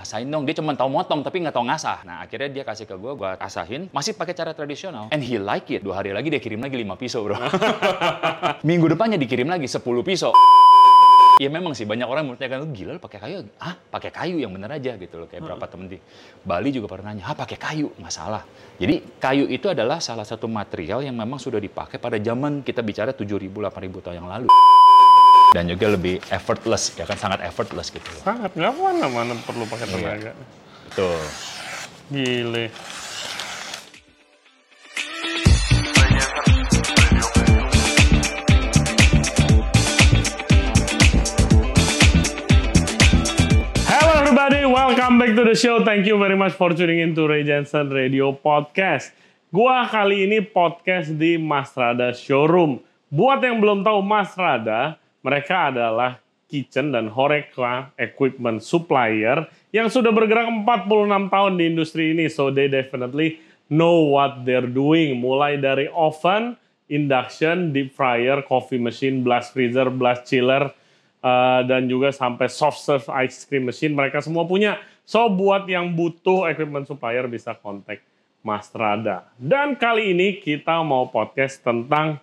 asahin dong. Dia cuma tahu motong tapi nggak tahu ngasah. Nah akhirnya dia kasih ke gue, gue asahin. Masih pakai cara tradisional. And he like it. Dua hari lagi dia kirim lagi 5 pisau bro. Minggu depannya dikirim lagi 10 pisau. Ya memang sih banyak orang menanyakan lu gila lu pakai kayu. Ah, pakai kayu yang bener aja gitu loh. Kayak berapa temen di Bali juga pernah nanya, "Ah, pakai kayu." Nggak salah. Jadi kayu itu adalah salah satu material yang memang sudah dipakai pada zaman kita bicara 7000 8000 tahun yang lalu. Dan juga lebih effortless, ya kan sangat effortless gitu loh. Sangat nggak mana-mana perlu pakai tenaga. Betul. Gile. Hello everybody, welcome back to the show. Thank you very much for tuning in to Ray Jensen Radio Podcast. Gua kali ini podcast di Mas Rada Showroom. Buat yang belum tahu Mas Rada, mereka adalah kitchen dan Horeca equipment supplier yang sudah bergerak 46 tahun di industri ini. So they definitely know what they're doing. Mulai dari oven, induction, deep fryer, coffee machine, blast freezer, blast chiller, uh, dan juga sampai soft serve ice cream machine mereka semua punya. So buat yang butuh equipment supplier bisa kontak Mas Rada. Dan kali ini kita mau podcast tentang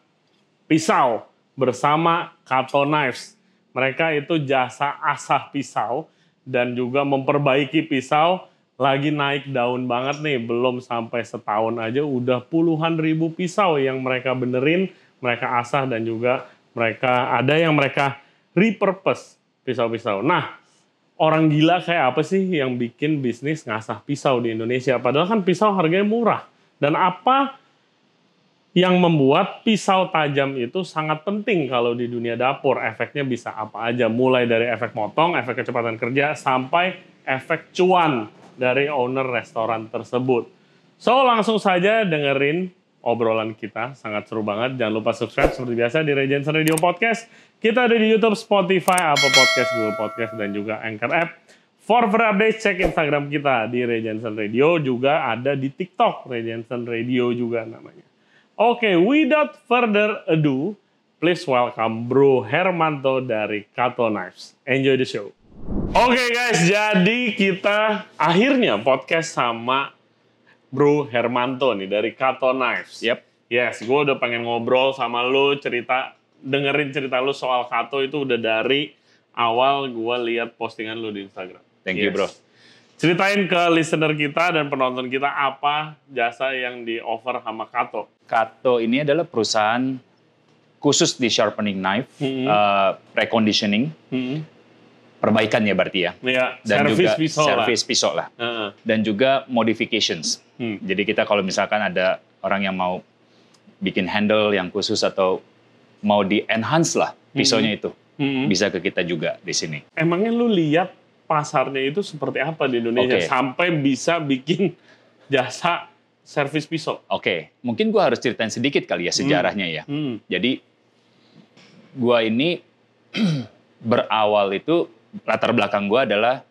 pisau bersama Kato Knives. Mereka itu jasa asah pisau dan juga memperbaiki pisau lagi naik daun banget nih, belum sampai setahun aja udah puluhan ribu pisau yang mereka benerin, mereka asah dan juga mereka ada yang mereka repurpose pisau-pisau. Nah, orang gila kayak apa sih yang bikin bisnis ngasah pisau di Indonesia? Padahal kan pisau harganya murah. Dan apa yang membuat pisau tajam itu sangat penting kalau di dunia dapur. Efeknya bisa apa aja, mulai dari efek motong, efek kecepatan kerja, sampai efek cuan dari owner restoran tersebut. So, langsung saja dengerin obrolan kita, sangat seru banget. Jangan lupa subscribe seperti biasa di Regency Radio Podcast. Kita ada di YouTube, Spotify, Apple Podcast, Google Podcast, dan juga Anchor App. For further update, cek Instagram kita di Regency Radio, juga ada di TikTok, Regency Radio juga namanya. Oke, okay, without further ado, please welcome Bro Hermanto dari Kato Knives. Enjoy the show. Oke okay guys, jadi kita akhirnya podcast sama Bro Hermanto nih dari Kato Knives. Yep. Yes, gue udah pengen ngobrol sama lu cerita, dengerin cerita lu soal Kato itu udah dari awal gue lihat postingan lu di Instagram. Thank you bro. Ceritain ke listener kita dan penonton kita apa jasa yang di offer sama Kato. Kato ini adalah perusahaan khusus di sharpening knife, Hmm. uh, reconditioning, Hmm. perbaikan ya berarti ya. Ya, Dan service juga pisau lah. service pisau lah. Heeh. Dan juga modifications. Hmm. Jadi kita kalau misalkan ada orang yang mau bikin handle yang khusus atau mau di enhance lah pisaunya itu, Hmm. bisa ke kita juga di sini. Emangnya lu lihat pasarnya itu seperti apa di Indonesia Oke. sampai bisa bikin jasa servis pisau? Oke, mungkin gua harus ceritain sedikit kali ya sejarahnya ya. Hmm. Jadi gua ini berawal itu latar belakang gua adalah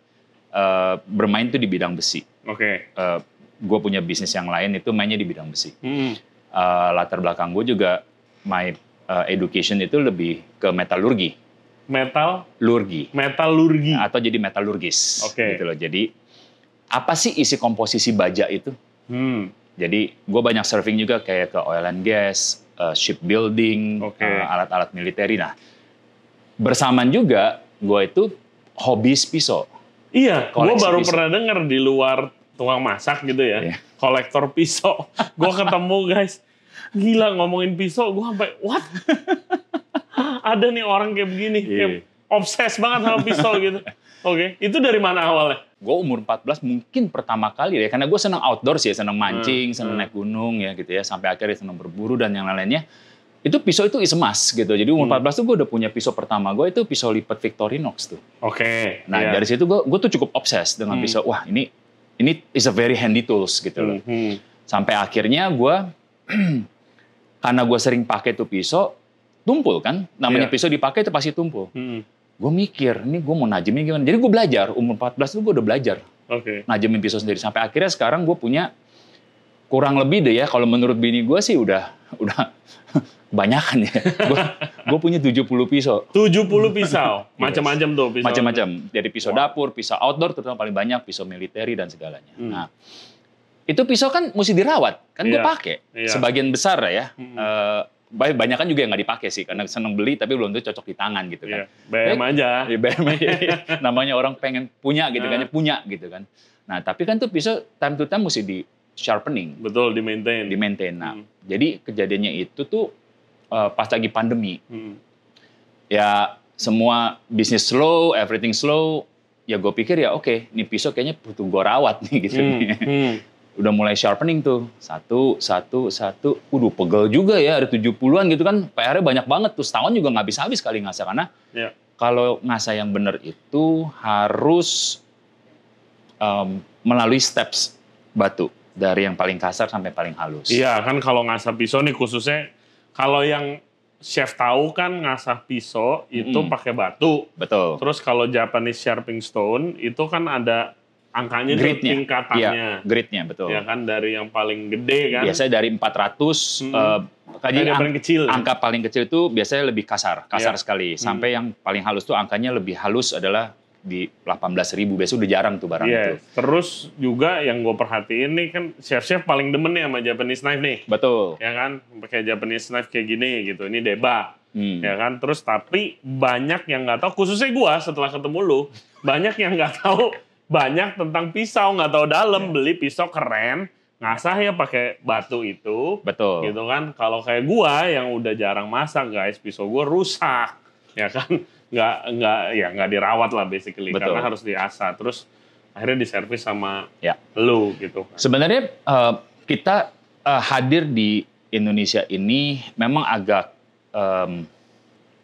eh, bermain tuh di bidang besi. Oke. Eh, gua punya bisnis yang lain itu mainnya di bidang besi. Hmm. Eh, latar belakang gue juga my eh, education itu lebih ke metalurgi, Metal, lurgi metalurgi. atau jadi metalurgis. Oke. Gitu loh. Jadi apa sih isi komposisi baja itu? Hmm. Jadi gue banyak surfing juga kayak ke oil and gas, eh, shipbuilding, Oke. eh, alat-alat militeri. Nah, bersamaan juga gue itu hobis pisau. Iya, gue baru pisau. pernah dengar di luar tukang masak gitu ya, Iya. kolektor pisau. gue ketemu guys, gila ngomongin pisau, gue sampai what? Ada nih orang kayak begini, Iya. kayak obses banget sama pisau gitu. Oke, itu dari mana awalnya? Gue umur 14 mungkin pertama kali ya, karena gue senang outdoor sih, senang mancing, Hmm, senang hmm. naik gunung ya gitu ya, sampai akhirnya senang berburu dan yang lain-lainnya. Itu pisau itu is emas gitu. Jadi umur Hmm. 14 tuh gue udah punya pisau pertama gue itu pisau lipat Victorinox tuh. Oke. Nah iya. dari situ gue gue tuh cukup obses dengan Hmm. pisau. Wah ini ini is a very handy tools gitu loh. Hmm, hmm. Sampai akhirnya gue karena gue sering pakai tuh pisau tumpul kan. Namanya Iya. pisau dipakai itu pasti tumpul. Hmm. Gue mikir, ini gue mau najemin gimana. Jadi gue belajar, umur 14 itu gue udah belajar Oke. najemin pisau sendiri. Sampai akhirnya sekarang gue punya kurang lebih deh ya kalau menurut bini gue sih udah udah kebanyakan ya. Gue punya 70 pisau. 70 pisau. Macam-macam tuh pisau. Macam-macam. Dari pisau Wow. dapur, pisau outdoor terutama paling banyak, pisau militeri dan segalanya. Hmm. Nah, itu pisau kan mesti dirawat. Kan gue Iya. pakai. Iya. Sebagian besar ya. Hmm. Banyak kan juga yang nggak dipakai sih karena seneng beli tapi belum tentu cocok di tangan gitu kan. Iya, BM aja. Ya, BM aja. namanya orang pengen punya gitu kan, Ah. punya gitu kan. Nah, tapi kan tuh pisau time to time mesti di sharpening, Betul, di maintain. di maintain. Nah, Hmm. jadi kejadiannya itu tuh eh, pas lagi pandemi. Hmm. Ya semua bisnis slow, everything slow. Ya gue pikir ya oke, nih pisau kayaknya butuh gue rawat nih gitu. Hmm. Hmm. Udah mulai sharpening tuh. Satu, satu, satu. Udah pegel juga ya, ada 70-an gitu kan. PR-nya banyak banget tuh. Setahun juga nggak habis-habis kali ngasah. Karena Iya. kalau ngasah yang benar itu harus em, melalui steps batu. Dari yang paling kasar sampai paling halus. Iya kan kalau ngasah pisau nih khususnya kalau yang chef tahu kan ngasah pisau itu Mm-mm. pakai batu. Betul. Terus kalau Japanese sharpening stone itu kan ada angkanya Gridnya. tingkatannya. Iya, gridnya betul. Ya kan dari yang paling gede kan. Biasanya dari 400, Mm-mm. eh, Dari jadi yang ang- paling kecil. angka paling kecil itu biasanya lebih kasar, kasar Iya. sekali. Sampai yang paling halus tuh angkanya lebih halus adalah di 18.000 biasanya udah jarang tuh barang Iya. itu. Terus juga yang gue perhatiin nih kan chef-chef paling demen nih sama Japanese knife nih. Betul. Ya kan pakai Japanese knife kayak gini gitu. Ini deba. Hmm. ya kan terus tapi banyak yang nggak tahu khususnya gua setelah ketemu lu banyak yang nggak tahu banyak tentang pisau nggak tahu dalam beli pisau keren ngasah ya pakai batu itu Betul. gitu kan kalau kayak gua yang udah jarang masak guys pisau gua rusak ya kan nggak nggak ya nggak dirawat lah basically Betul. karena harus diasah terus akhirnya diservis sama Ya. lu gitu Sebenarnya eh, kita eh, hadir di Indonesia ini memang agak em,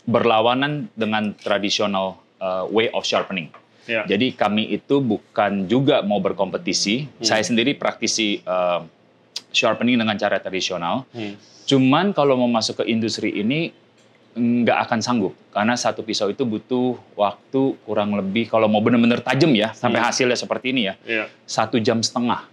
berlawanan dengan tradisional eh, way of sharpening. Ya Jadi kami itu bukan juga mau berkompetisi. Hmm. Saya sendiri praktisi eh, sharpening dengan cara tradisional. Hmm. Cuman kalau mau masuk ke industri ini nggak akan sanggup karena satu pisau itu butuh waktu kurang lebih kalau mau benar-benar tajam ya sampai Hmm. hasilnya seperti ini ya Iya. satu jam setengah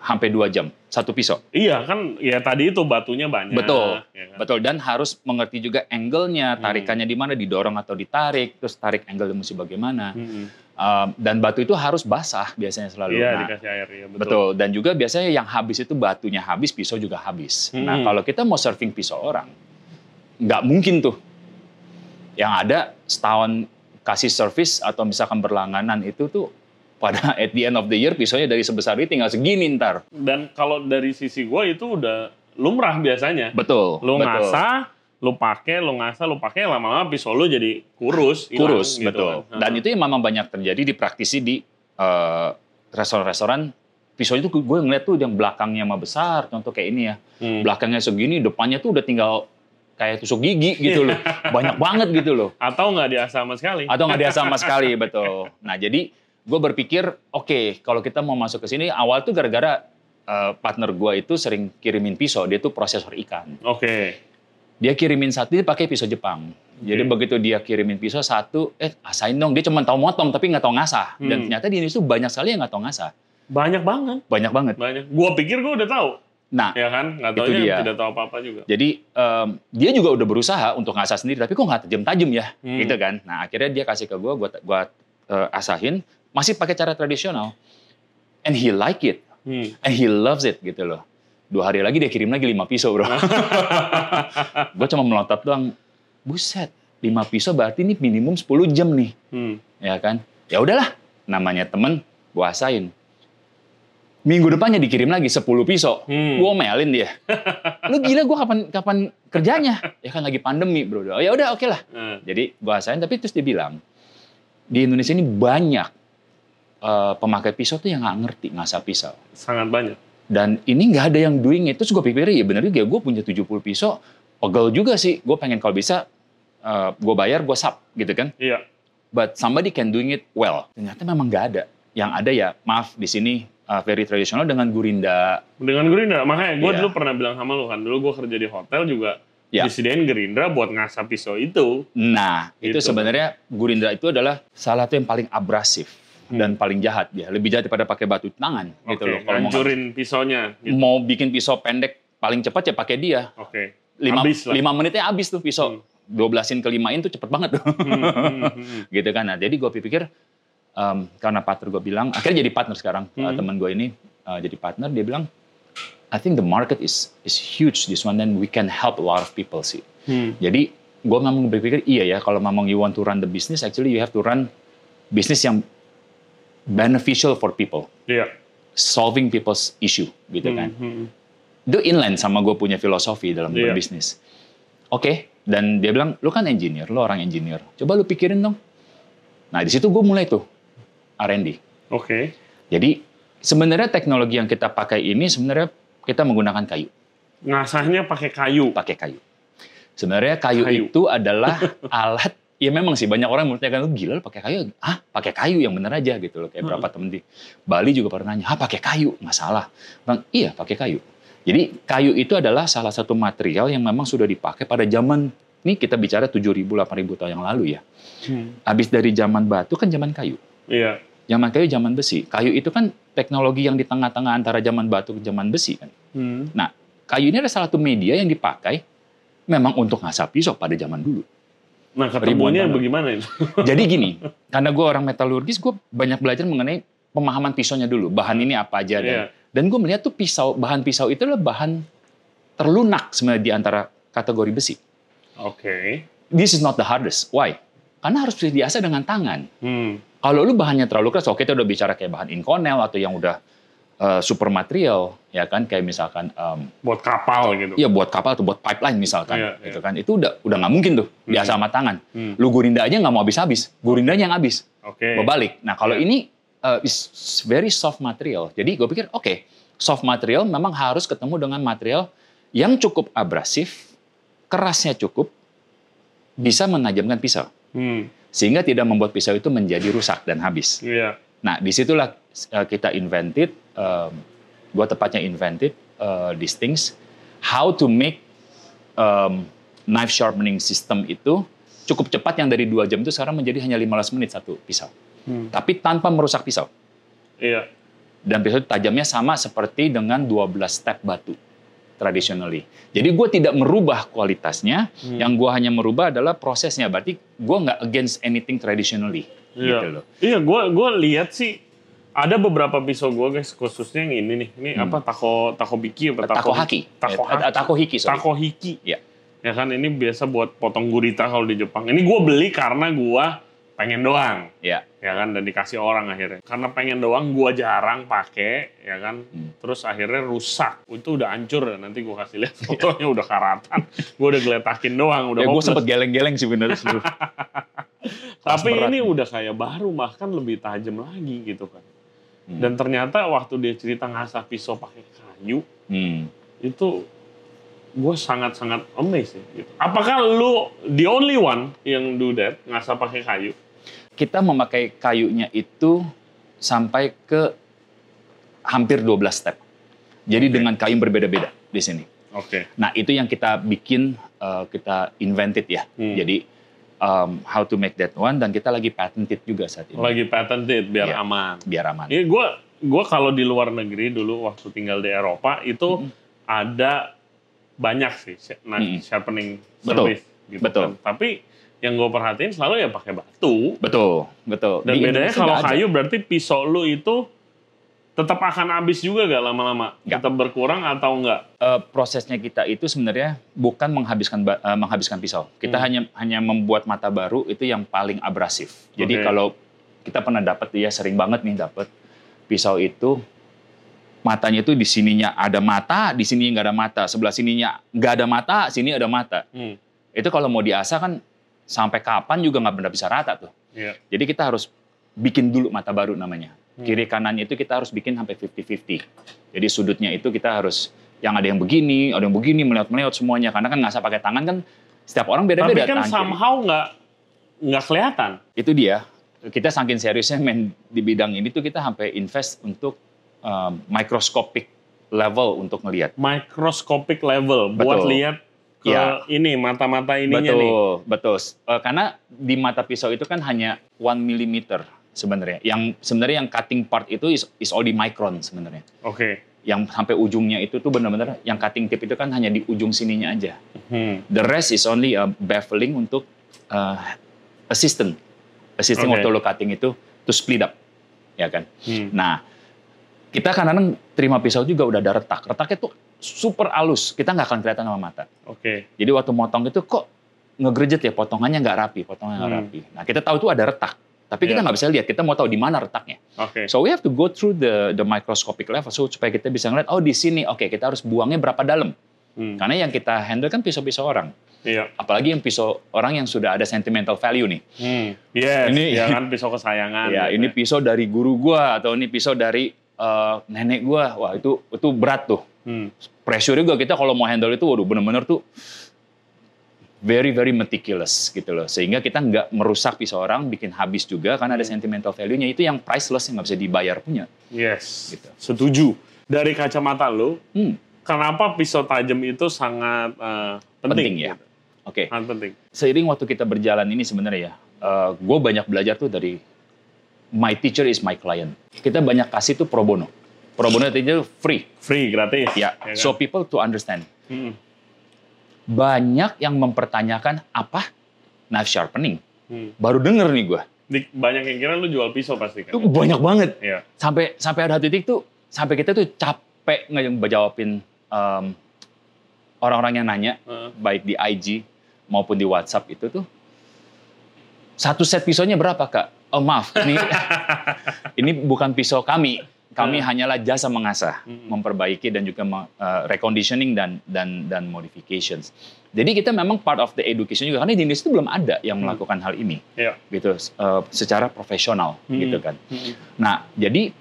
sampai dua jam satu pisau Iya kan ya tadi itu batunya banyak Betul. ya kan? betul dan harus mengerti juga angle-nya Hmm. tarikannya di mana didorong atau ditarik terus tarik angle mesti bagaimana Mm-mm. Um, dan batu itu harus basah biasanya selalu Iya Nah, dikasih air ya betul. Betul. Dan juga biasanya yang habis itu batunya habis, pisau juga habis. Hmm. Nah, kalau kita mau serving pisau orang, nggak mungkin tuh. Yang ada setahun kasih service atau misalkan berlangganan itu tuh pada at the end of the year pisaunya dari sebesar ini tinggal segini ntar. Dan kalau dari sisi gue itu udah lumrah biasanya. Betul. Lu betul. ngasah, lu pakai, lu ngasah, lu pakai lama-lama pisau lu jadi kurus, hilang, kurus, gitu betul. kan. Dan itu yang memang banyak terjadi di praktisi di eh, restoran-restoran. Pisau itu gue ngeliat tuh yang belakangnya mah besar, contoh kayak ini ya. Hmm. belakangnya segini, depannya tuh udah tinggal kayak tusuk gigi gitu loh. Banyak banget gitu loh. Atau nggak diasah sama sekali. Atau nggak dia sama sekali, betul. Nah jadi gue berpikir, oke kalau kita mau masuk ke sini, awal tuh gara-gara eh, partner gue itu sering kirimin pisau, dia tuh prosesor ikan. Oke. Dia kirimin satu, dia pakai pisau Jepang. Jadi Oke. begitu dia kirimin pisau satu, eh asain dong, dia cuma tahu motong tapi nggak tahu ngasah. Dan Hmm. ternyata di Indonesia banyak sekali yang nggak tahu ngasah. Banyak banget. Banyak banget. Banyak. Gua pikir gua udah tahu. Nah, Ya kan? Nggak tahu Itu dia. tidak tahu apa-apa juga. Jadi em, dia juga udah berusaha untuk ngasah sendiri, tapi kok nggak tajam-tajam ya, Hmm. gitu kan? Nah akhirnya dia kasih ke gue, gue gua, eh, asahin, masih pakai cara tradisional, and he like it, Hmm. and he loves it gitu loh. Dua hari lagi dia kirim lagi lima pisau bro. gue cuma melotot doang, buset, lima pisau berarti ini minimum 10 jam nih, Hmm. ya kan? Ya udahlah, namanya temen, gue asain. Minggu depannya dikirim lagi 10 pisau. Hmm. Gue omelin dia. Lu gila gue kapan kapan kerjanya? Ya kan lagi pandemi, Bro. Oh, ya udah oke lah. Nah, Jadi gue asain tapi terus dia bilang di Indonesia ini banyak eh, pemakai pisau tuh yang nggak ngerti ngasah pisau. sangat banyak. Dan ini nggak ada yang doing it. Terus gue pikir ya bener juga gue punya 70 pisau. Pegel juga sih. Gue pengen kalau bisa gue bayar gue sub gitu kan. Iya. But somebody can doing it well. Ternyata memang nggak ada. Yang ada ya maaf di sini uh, very tradisional dengan gurinda. Dengan Gerindra, makanya gue Iya. dulu pernah bilang sama lu kan, dulu gue kerja di hotel juga Iya. disediain Gerindra buat ngasah pisau itu. Nah, itu Gitu. sebenarnya Gurindra itu adalah salah satu yang paling abrasif. Dan paling jahat dia. Lebih jahat daripada pakai batu tangan gitu Oke, loh. Kalau mau, ngancurin pisaunya. Gitu. mau bikin pisau pendek paling cepat ya pakai dia. Oke. Lima, Habis lah. lima menitnya habis tuh pisau. Dua belasin ke limain tuh cepet banget tuh. Hmm, hmm, hmm. gitu kan. Nah, jadi gue pikir um, karena partner gue bilang, akhirnya jadi partner sekarang. Uh, Hmm. teman gue ini uh, jadi partner, dia bilang, I think the market is is huge this one, then we can help a lot of people sih. Hmm. Jadi gue memang berpikir iya ya kalau memang you want to run the business, actually you have to run business yang beneficial for people, Iya. solving people's issue gitu kan. Hmm, hmm. Itu inline sama gue punya filosofi dalam Iya. berbisnis. Oke, dan dia bilang, lu kan engineer, lu orang engineer. Coba lu pikirin dong. Nah, di situ gue mulai tuh R&D. Oke. Jadi sebenarnya teknologi yang kita pakai ini sebenarnya kita menggunakan kayu, Ngasahnya pakai kayu. pakai kayu. Sebenarnya kayu, Kayu. itu adalah alat Ya memang sih banyak orang menurutnya kan lu gila lu pakai kayu. Ah, pakai kayu yang bener aja gitu loh. Kayak berapa temen di Bali juga pernah nanya, "Ah, pakai kayu?" Nggak salah. Bang, iya, pakai kayu. Jadi kayu itu adalah salah satu material yang memang sudah dipakai pada zaman ini kita bicara 7.000 8.000 tahun yang lalu ya. Hmm. Habis dari zaman batu kan zaman kayu. Iya. Zaman kayu zaman besi. Kayu itu kan teknologi yang di tengah-tengah antara zaman batu ke zaman besi kan. Hmm. Nah, kayu ini adalah salah satu media yang dipakai memang untuk ngasap pisau pada zaman dulu. Nah, ketemunya bagaimana itu? Jadi gini, karena gue orang metalurgis, gue banyak belajar mengenai pemahaman pisaunya dulu. Bahan ini apa aja. Dan, Iya. dan gue melihat tuh pisau, bahan pisau itu adalah bahan terlunak sebenarnya di antara kategori besi. Oke. This is not the hardest. Why? Karena harus diasah dengan tangan. Hmm. Kalau lu bahannya terlalu keras, oke kita udah bicara kayak bahan inconel atau yang udah uh, super material, ya kan kayak misalkan um, Buat kapal gitu. ya buat kapal atau buat pipeline misalkan, Iya, gitu kan. Itu udah udah nggak mungkin tuh diasah sama tangan. Hmm. Lu gurinda aja nggak mau habis-habis, gurindanya yang habis, Oke. berbalik. Nah kalau Iya. ini uh, is very soft material. Jadi gue pikir oke, soft material memang harus ketemu dengan material yang cukup abrasif, kerasnya cukup, bisa menajamkan pisau Hmm. sehingga tidak membuat pisau itu menjadi rusak dan habis. Iya. Nah, di situlah uh, kita invented, um, gua tepatnya invented uh, these things, how to make um, knife sharpening system itu cukup cepat yang dari dua jam itu sekarang menjadi hanya 15 menit satu pisau. Hmm. Tapi tanpa merusak pisau. Iya. Dan pisau tajamnya sama seperti dengan 12 step batu traditionally. Jadi gue tidak merubah kualitasnya, Hmm. yang gue hanya merubah adalah prosesnya. Berarti gue nggak against anything traditionally. Gitu Iya. loh. Iya, gua gua lihat sih ada beberapa pisau gua guys khususnya yang ini nih. Ini Hmm. apa tako tako biki apa Tako haki. Tako Eh, haki. Tako hiki, sorry. Tako hiki. Iya. Ya kan ini biasa buat potong gurita kalau di Jepang. Ini gua beli karena gua pengen doang. Ya. Ya kan dan dikasih orang akhirnya. Karena pengen doang gua jarang pakai ya kan. Hmm. Terus akhirnya rusak. Itu udah hancur nanti gua kasih lihat fotonya udah karatan. Gua udah geletakin doang, udah ya gue sempet geleng-geleng sih bener Tapi berat ini udah kayak baru bahkan lebih tajam lagi gitu kan. Hmm. Dan ternyata waktu dia cerita ngasah pisau pakai kayu Hmm. itu gue sangat-sangat amazed ya, gitu. Apakah lu the only one yang do that ngasah pakai kayu? Kita memakai kayunya itu sampai ke hampir 12 step. Jadi Oke. dengan kayu berbeda-beda di sini. Oke. Nah itu yang kita bikin, uh, kita invented ya. Hmm. Jadi um, how to make that one dan kita lagi patented juga saat ini. Lagi patented biar Iya. aman. Biar aman. Gue gua kalau di luar negeri dulu waktu tinggal di Eropa itu Mm. ada banyak sih sh- knife Mm. sharpening Betul. service gitu Betul. kan. Tapi yang gue perhatiin selalu ya pakai batu. Betul, betul. Dan Di bedanya kalau kayu berarti pisau lu itu tetap akan habis juga gak lama-lama? Tetap berkurang atau enggak? Eh, prosesnya kita itu sebenarnya bukan menghabiskan eh, menghabiskan pisau. Kita Hmm. hanya hanya membuat mata baru itu yang paling abrasif. Jadi Oke. kalau kita pernah dapat ya sering banget nih dapat pisau itu matanya itu di sininya ada mata, di sini nggak ada mata, sebelah sininya nggak ada mata, sini ada mata. Hmm. Itu kalau mau diasah kan sampai kapan juga nggak benar bisa rata tuh. Iya. Jadi kita harus bikin dulu mata baru namanya. Hmm. Kiri kanannya itu kita harus bikin sampai 50-50. Jadi sudutnya itu kita harus yang ada yang begini, ada yang begini, melihat-melihat semuanya. Karena kan ngasah pakai tangan kan setiap orang Tapi beda-beda. kan tangan kiri. somehow nggak nggak kelihatan. Itu dia. Kita saking seriusnya main di bidang ini tuh kita sampai invest untuk um, microscopic level untuk ngelihat. Microscopic level buat Betul. lihat ke Iya. ini mata-mata ininya betul, nih. betul. Eh, karena di mata pisau itu kan hanya 1 mm sebenarnya. Yang sebenarnya yang cutting part itu is, is all di micron sebenarnya. Oke. Yang sampai ujungnya itu tuh benar-benar yang cutting tip itu kan hanya di ujung sininya aja. Hmm. The rest is only a baffling untuk uh, assistant. Waktu lo cutting itu to split up. Ya kan? Hmm. Nah, kita kadang-kadang terima pisau juga udah ada retak. Retaknya tuh super halus. Kita nggak akan kelihatan sama mata. Oke. Jadi waktu motong itu kok ngegrejet ya potongannya nggak rapi, potongannya nggak Hmm. rapi. Nah kita tahu itu ada retak, tapi kita Iya. nggak bisa lihat. Kita mau tahu di mana retaknya. Oke. So we have to go through the the microscopic level so supaya kita bisa ngeliat oh di sini oke kita harus buangnya berapa dalam. Hmm. Karena yang kita handle kan pisau-pisau orang. Iya. Apalagi yang pisau orang yang sudah ada sentimental value nih. Hmm. Yes. Ini- ya kan pisau kesayangan. ya gitu ini pisau dari guru gua atau ini pisau dari eh, nenek gua. Wah itu itu berat tuh. Hmm. pressure juga kita kalau mau handle itu waduh bener-bener tuh very very meticulous gitu loh sehingga kita nggak merusak pisau orang bikin habis juga karena ada sentimental value-nya itu yang priceless yang nggak bisa dibayar punya Yes. Gitu. Setuju. Dari kacamata lo, hmm, kenapa pisau tajam itu sangat eh, penting? penting ya gitu? oke Sangat penting. seiring waktu kita berjalan ini sebenarnya ya gue banyak belajar tuh dari my teacher is my client kita banyak kasih tuh pro bono pro bono itu free Free, gratis. ya kan? so people to understand Hmm. Banyak yang mempertanyakan apa knife sharpening Hmm. baru denger nih gue banyak yang kira lu jual pisau pasti kan? banyak banget Iya. sampai sampai ada titik tuh sampai kita tuh capek ngejawabin em, orang-orang yang nanya Heeh. baik di IG maupun di WhatsApp itu tuh satu set pisaunya berapa kak? Oh maaf ini ini bukan pisau kami kami Hmm. hanyalah jasa mengasah Hmm. memperbaiki dan juga eh, reconditioning dan dan dan modifications jadi kita memang part of the education juga karena di Indonesia itu belum ada yang Hmm. melakukan hal ini Iya. gitu eh, secara profesional Hmm. gitu kan Hmm. Nah, jadi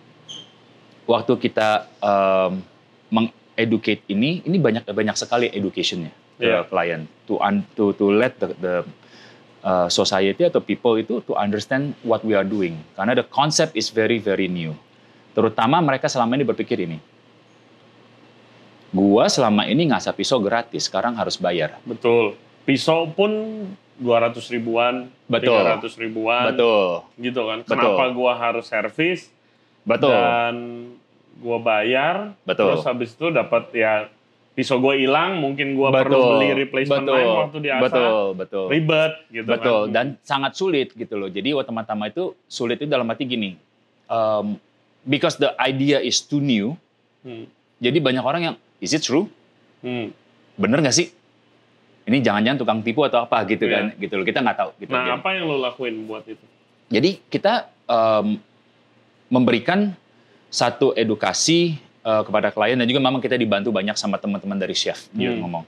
waktu kita um, mengeducate ini, ini banyak banyak sekali educationnya ke Iya. klien to un- to to let the, the uh, society atau people itu to understand what we are doing. Karena the concept is very very new. Terutama mereka selama ini berpikir ini. Gua selama ini ngasah pisau gratis, sekarang harus bayar. Betul. Pisau pun 200 ribuan, Betul. 300 ribuan, Betul, gitu kan. Betul. Kenapa gua harus servis betul, dan gua bayar, Betul. terus habis itu dapat ya pisau gua hilang, mungkin gua perlu betul, beli replacement betul, knife waktu diasah, betul, betul. ribet gitu Betul, kan. dan sangat sulit gitu loh. Jadi waktu teman-teman itu sulit itu dalam arti gini, um, because the idea is too new, Hmm. jadi banyak orang yang, is it true? Hmm. Bener nggak sih? Ini jangan-jangan tukang tipu atau apa gitu Iya. kan? Gitu loh, kita nggak tahu. Gitu. Nah, apa yang lo lakuin buat itu? Jadi kita um, memberikan satu edukasi uh, kepada klien dan juga memang kita dibantu banyak sama teman-teman dari chef dia Hmm. ngomong.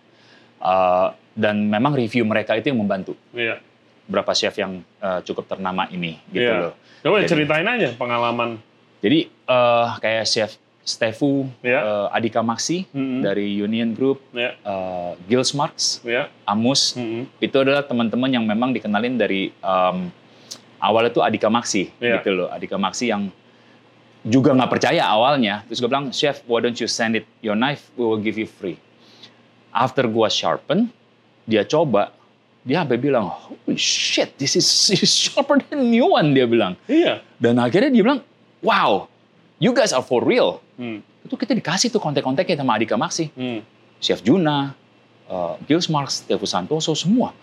Uh, dan memang review mereka itu yang membantu. Iya. Berapa chef yang uh, cukup ternama ini gitu Iya. loh. Coba Jadi- ceritain aja pengalaman. Jadi eh, kayak Chef Stefu, Ya. eh, Adika Maxi Mm-mm. dari Union Group, Ya. eh, Gils Marks, Ya. Amus, Mm-mm. itu adalah teman-teman yang memang dikenalin dari em, awal itu Adika Maxi, Iya. gitu loh. Adika Maxi yang juga nggak percaya awalnya. Terus gue bilang, Chef, why don't you send it your knife, we will give you free. After gua sharpen, dia coba, dia sampai bilang, holy shit, this is, this is sharper than new one, dia bilang. Iya. Dan akhirnya dia bilang, wow, you guys are for real. Hmm. Itu kita dikasih tuh kontak-kontaknya sama Adika Maxi. Hmm. Chef Juna, uh, Gils Marks, Tefu Santoso, semua.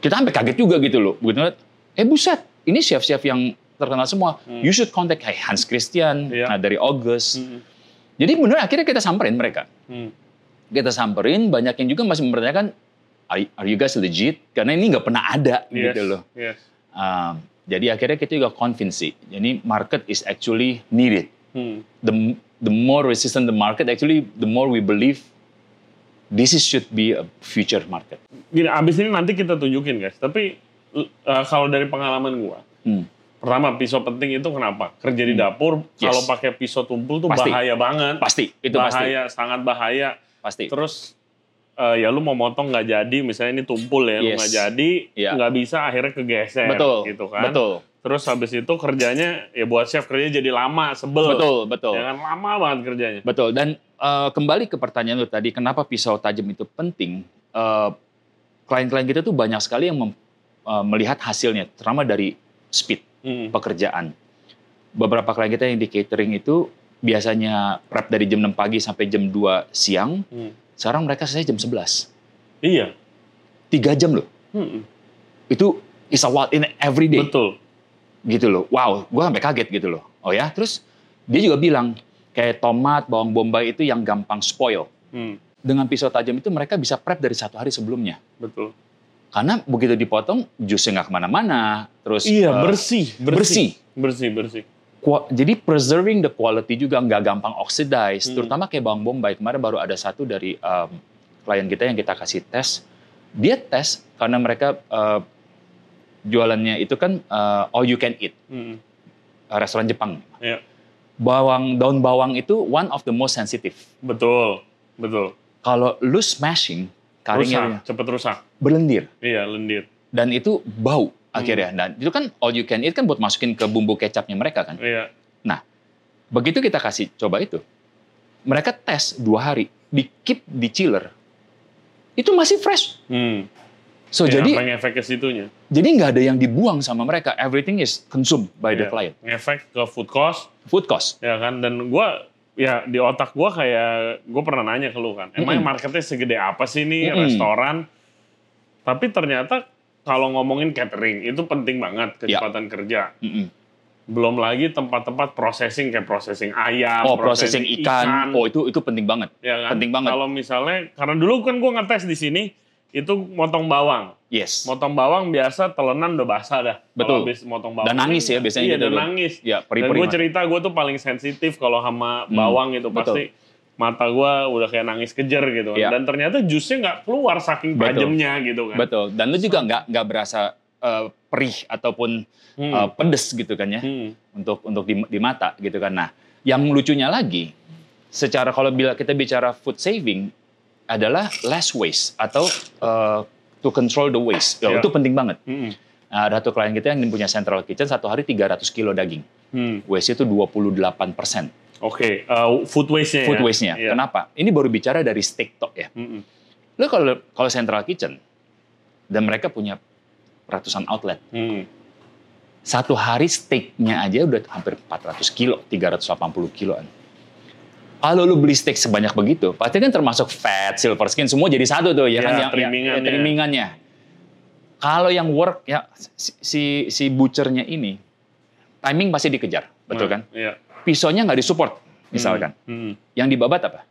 Kita sampai kaget juga gitu loh. Begitu ngeliat, eh buset, ini chef-chef yang terkenal semua. Hmm. You should contact hey, Hans Christian Iya. nah, dari August. Hmm. Jadi bener akhirnya kita samperin mereka. Hmm. Kita samperin, banyak yang juga masih mempertanyakan, are, are you guys legit? Karena ini nggak pernah ada Yes. gitu loh. Yes. Um, jadi akhirnya kita juga convince sih. Jadi market is actually needed. Hmm. The the more resistant the market, actually the more we believe this is should be a future market. Gini, abis ini nanti kita tunjukin guys. Tapi uh, kalau dari pengalaman gua, Hmm. pertama pisau penting itu kenapa? Kerja di Hmm. dapur, Yes. kalau pakai pisau tumpul tuh Pasti. bahaya banget. Pasti itu pasti bahaya, sangat bahaya. pasti. Terus uh, ya lu mau motong nggak jadi, misalnya ini tumpul ya, lu Yes. nggak jadi, Iya. nggak bisa akhirnya kegeser, Betul. gitu kan? Betul. Terus habis itu kerjanya ya buat chef kerjanya jadi lama, sebel. Betul, betul. Ya kan lama banget kerjanya. Betul. Dan eh, kembali ke pertanyaan lu tadi, kenapa pisau tajam itu penting? Eh, Klien-klien kita tuh banyak sekali yang mem- eh, melihat hasilnya, terutama dari speed Hmm. pekerjaan. beberapa klien kita yang di catering itu biasanya prep dari jam 6 pagi sampai jam 2 siang. Hmm. Sekarang mereka selesai jam 11. Iya. Tiga jam loh. Hmm. Itu is a in every day. Betul. Gitu loh. Wow, gue sampai kaget gitu loh. Oh ya, terus dia juga bilang kayak tomat, bawang bombay itu yang gampang spoil. Hmm. Dengan pisau tajam itu mereka bisa prep dari satu hari sebelumnya. Betul. Karena begitu dipotong, jusnya nggak ke mana-mana. Terus Iya, eh, bersih, bersih. Bersih, bersih. Qua- jadi preserving the quality juga nggak gampang oxidize, Hmm. terutama kayak bawang bombay. Kemarin baru ada satu dari um, klien kita yang kita kasih tes. Dia tes karena mereka uh, jualannya itu kan uh, all you can eat, Hmm. uh, restoran Jepang. Iya. Bawang daun bawang itu one of the most sensitive. Betul. Betul. Kalau lu smashing, karingnya Rusak, cepet rusak. berlendir Iya, lendir. dan itu bau Hmm. akhirnya. Dan itu kan all you can eat kan buat masukin ke bumbu kecapnya mereka kan. Iya. Begitu kita kasih coba itu, mereka tes dua hari, di keep di chiller, itu masih fresh. Hmm. So Iya, jadi ke situnya? jadi nggak ada yang dibuang sama mereka. Everything is consumed by the Iya. client. Ngefek ke food cost, Food cost. ya kan? Dan gua ya di otak gua kayak gue pernah nanya ke lu kan, emang Mm-mm. marketnya segede apa sih nih Mm-mm. restoran? Tapi ternyata kalau ngomongin catering itu penting banget Ya. kecepatan kerja. Mm-mm. Belum lagi tempat-tempat processing kayak processing ayam, Oh processing ikan. Oh itu itu penting banget. ya kan? penting banget. Kalau misalnya karena dulu kan gua ngetes di sini itu motong bawang. Yes. Motong bawang biasa telenan udah basah dah. Betul. Kalau habis motong bawang. Dan nangis ya biasanya Iya, gitu dan loh. nangis. Ya Dan peri-peri. gue cerita gue tuh paling sensitif kalau sama Hmm, bawang itu betul. Mata gue udah kayak nangis kejer gitu. Iya. Dan ternyata jusnya nggak keluar saking tajamnya gitu kan. Betul. Dan lu juga nggak nggak berasa eh, perih ataupun Hmm. eh, pedes gitu kan ya Hmm. untuk untuk di, di mata gitu kan. Nah, yang lucunya lagi, secara kalau bila kita bicara food saving adalah less waste atau eh, to control the waste. Ya, Iya. Itu penting banget. Hmm. Nah, ada satu klien kita yang punya central kitchen satu hari 300 kilo daging. Hmm. Waste itu 28 persen Oke, eh, food waste-nya food ya. waste-nya. Iya. Kenapa? Ini baru bicara dari steak tok ya. Hmm. Lo kalau kalau central kitchen dan mereka punya ratusan outlet, Hmm. satu hari steaknya aja udah hampir 400 kilo, 380 kiloan. Kalau lu beli steak sebanyak begitu, pasti kan termasuk fat, silver skin, semua jadi satu tuh ya, Ya, kan yang trimmingannya. ya, trimmingannya. Kalau yang work ya si si, si butchernya ini timing pasti dikejar, betul Nah, kan? Iya. Pisaunya nggak disupport, misalkan. Hmm. Yang dibabat apa?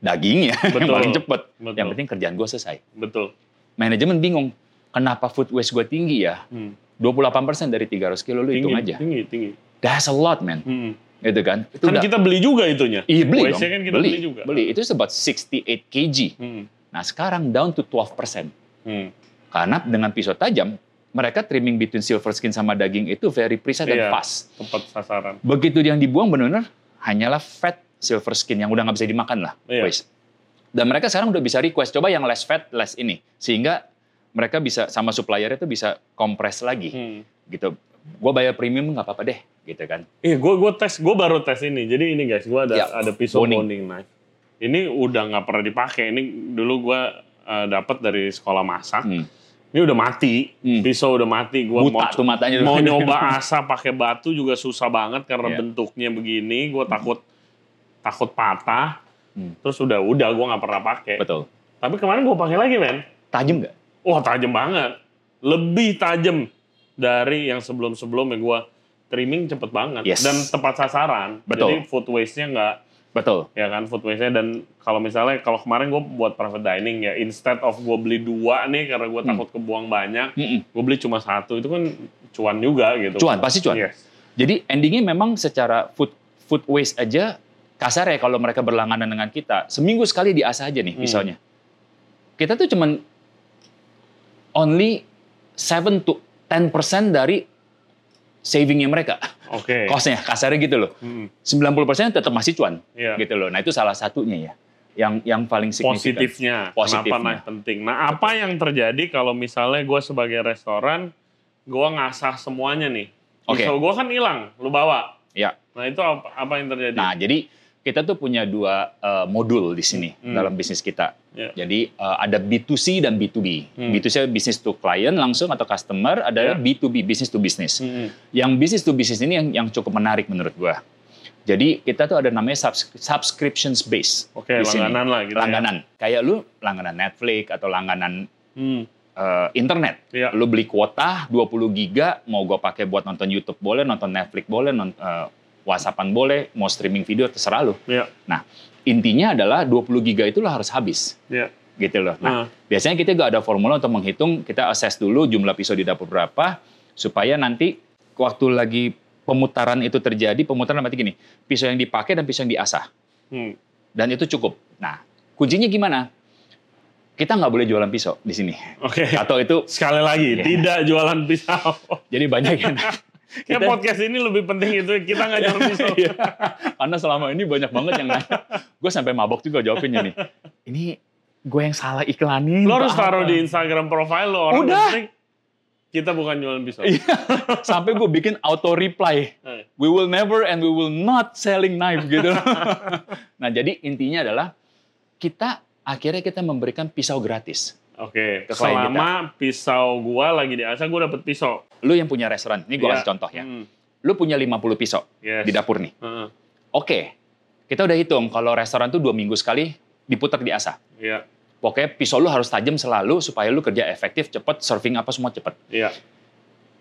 Dagingnya yang Betul. paling cepet. Betul. Yang penting kerjaan gue selesai. Betul. Manajemen bingung, kenapa food waste gue tinggi ya? Hmm. 28% dari 300 kilo lu hitung aja. tinggi, tinggi. That's a lot, man. Hmm. Gitu kan? Itu Kan udah- kita beli juga itunya. Iya beli dong. Kan kita beli, juga. Beli. Itu about 68 kg. Hmm. Nah sekarang down to 12%. Hmm. Karena dengan pisau tajam, mereka trimming between silver skin sama daging itu very precise dan Iya. fast. Tepat sasaran. Begitu yang dibuang benar-benar hanyalah fat silver skin yang udah nggak bisa dimakan lah. Iya. Waste. Dan mereka sekarang udah bisa request, coba yang less fat, less ini. Sehingga mereka bisa, sama supplier itu bisa kompres lagi. Hmm. Gitu. Gue bayar premium nggak apa-apa deh. Gitu kan. Iya, gue gue tes, gue baru tes ini. Jadi ini guys, gue ada Ya, ada pisau boning. bonding knife. Ini udah nggak pernah dipakai. Ini dulu gue uh, dapat dari sekolah masak. Hmm. Ini udah mati, Hmm. pisau udah mati. Gua Buta mau tuh matanya. mau nyoba asa pakai batu juga susah banget karena Iya. bentuknya begini. Gue takut takut patah. Hmm. Terus udah udah gue nggak pernah pakai. Betul. Tapi kemarin gue pakai lagi men. Tajam nggak? Wah tajam banget. Lebih tajam dari yang sebelum-sebelumnya gue trimming cepet banget Yes. dan tepat sasaran. Betul. Jadi food waste-nya nggak Betul. ya kan food waste-nya dan kalau misalnya kalau kemarin gue buat private dining ya instead of gue beli dua nih karena gue Hmm. takut kebuang banyak, Mm-mm. gue beli cuma satu itu kan cuan juga gitu. Cuan, pasti cuan. Yes. Jadi endingnya memang secara food food waste aja kasar ya kalau mereka berlangganan dengan kita seminggu sekali diasah aja nih Hmm. misalnya. Kita tuh cuman only 7 to 10% dari savingnya mereka. Oke. Costnya kasarnya gitu loh. Hmm. 90% tetap masih cuan Iya. gitu loh. Nah itu salah satunya ya. Yang yang paling signifikan. Positifnya, Positifnya. kenapa naik penting. Nah, apa yang terjadi kalau misalnya gue sebagai restoran, gue ngasah semuanya nih. Oke. Pisau gue kan hilang, lu bawa. Ya. Nah, itu apa, apa yang terjadi? Nah, jadi kita tuh punya dua uh, modul di sini Hmm. dalam bisnis kita. Ya. Jadi uh, ada B2C dan B2B. Hmm. B2C business to client langsung atau customer, ada Ya. B2B business to business. Mm-mm. Yang business to business ini yang, yang cukup menarik menurut gua. Jadi kita tuh ada namanya subs- subscriptions base. Oke, sini. langganan lah gitu ya. Langganan. Kayak lu langganan Netflix atau langganan Hmm. eh, internet. Iya. Lu beli kuota 20 giga, mau gua pakai buat nonton YouTube boleh, nonton Netflix boleh, nonton WhatsAppan boleh, mau streaming video terserah lu. Iya. Nah, intinya adalah 20 giga itu lo harus habis Iya. gitu loh. Nah, Ah. biasanya kita gak ada formula untuk menghitung, kita assess dulu jumlah pisau di dapur berapa, supaya nanti waktu lagi pemutaran itu terjadi, pemutaran berarti gini, pisau yang dipakai dan pisau yang diasah. Hmm. Dan itu cukup. Nah, kuncinya gimana? Kita nggak boleh jualan pisau di sini. Oke. Atau itu, Sekali lagi, Iya. tidak jualan pisau. jadi banyak yang... Kayak Kita- podcast ini lebih penting itu kita nggak jualan pisau. Iya. Karena selama ini banyak banget yang nanya. Gue sampai mabok juga jawabinnya nih. Ini gue yang salah iklanin. Lo harus taruh di Instagram profile lo orang Udah. penting kita bukan jualan pisau. Iya. Sampai gue bikin auto reply. Eh, We will never and we will not selling knife gitu. nah jadi intinya adalah kita akhirnya kita memberikan pisau gratis. Oke, Ke klien selama pisau gua lagi diasah, gua dapet pisau. Lu yang punya restoran, ini gue Iya. kasih contoh ya. Hmm, Lu punya 50 pisau yes. di dapur nih. Heeh, Oke, kita udah hitung kalau restoran tuh dua minggu sekali diputar di asah. Iya, Pokoknya pisau lu harus tajam selalu supaya lu kerja efektif, cepet, serving apa semua cepet. iya,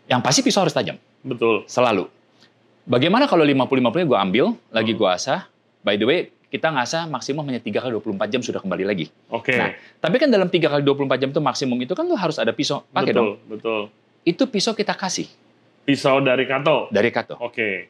Yang pasti pisau harus tajam, betul. selalu. Bagaimana kalau 50-50-nya gue ambil, lagi gue asah, by the way, kita ngasah maksimum hanya 3 kali 24 jam sudah kembali lagi. Oke, Nah, tapi kan dalam 3 kali 24 jam itu maksimum itu kan lu harus ada pisau, pakai betul, dong. betul. Itu pisau kita kasih Pisau dari Kato. dari Kato. Oke,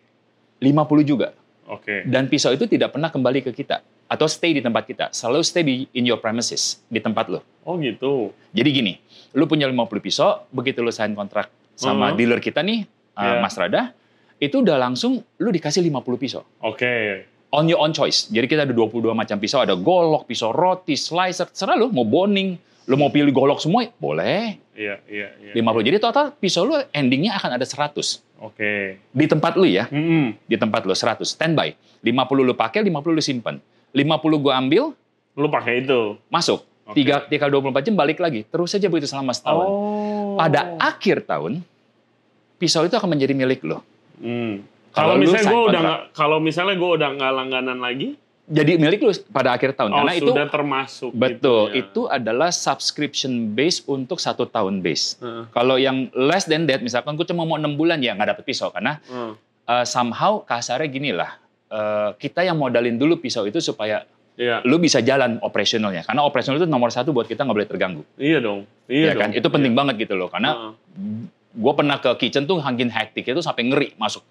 50 juga. oke. Dan pisau itu tidak pernah kembali ke kita. Atau stay di tempat kita. Selalu stay di in your premises, di tempat lo. Oh gitu. Jadi gini, lu punya 50 pisau, begitu lu sign kontrak sama Mhm. dealer kita nih, uh, Iya. Mas Rada, itu udah langsung lu dikasih 50 pisau. Oke, On your own choice. Jadi kita ada 22 macam pisau, ada golok, pisau roti, slicer, terserah lu mau boning, lu mau pilih golok semua, boleh. iya, iya, iya. 50. Jadi total pisau lu endingnya akan ada 100. Oke. Di tempat lu ya, Mm-mm. di tempat lu 100, standby. 50 lu pakai, 50 lu simpan. 50 gua ambil, Lu pakai itu. masuk. Tiga, tiga 24 jam balik lagi. Terus saja begitu selama setahun. Oh. Pada akhir tahun, pisau itu akan menjadi milik lo. Hmm. Kalau lu misalnya gue udah nggak, kalau misalnya gue udah nggak langganan lagi, Jadi milik lo pada akhir tahun. oh Karena itu sudah termasuk. betul, gitu ya. itu adalah subscription base untuk satu tahun base. Heeh, Kalau yang less than that, misalkan gue cuma mau enam bulan ya nggak dapet pisau karena heeh. uh, somehow kasarnya gini lah. uh, kita yang modalin dulu pisau itu supaya Iya, lu bisa jalan operasionalnya. Karena operasional itu nomor satu buat kita nggak boleh terganggu. iya dong. Iya ya kan? dong. Itu penting banget gitu loh. Karena Heeh. gue pernah ke kitchen tuh hangin hektik itu sampai ngeri masuk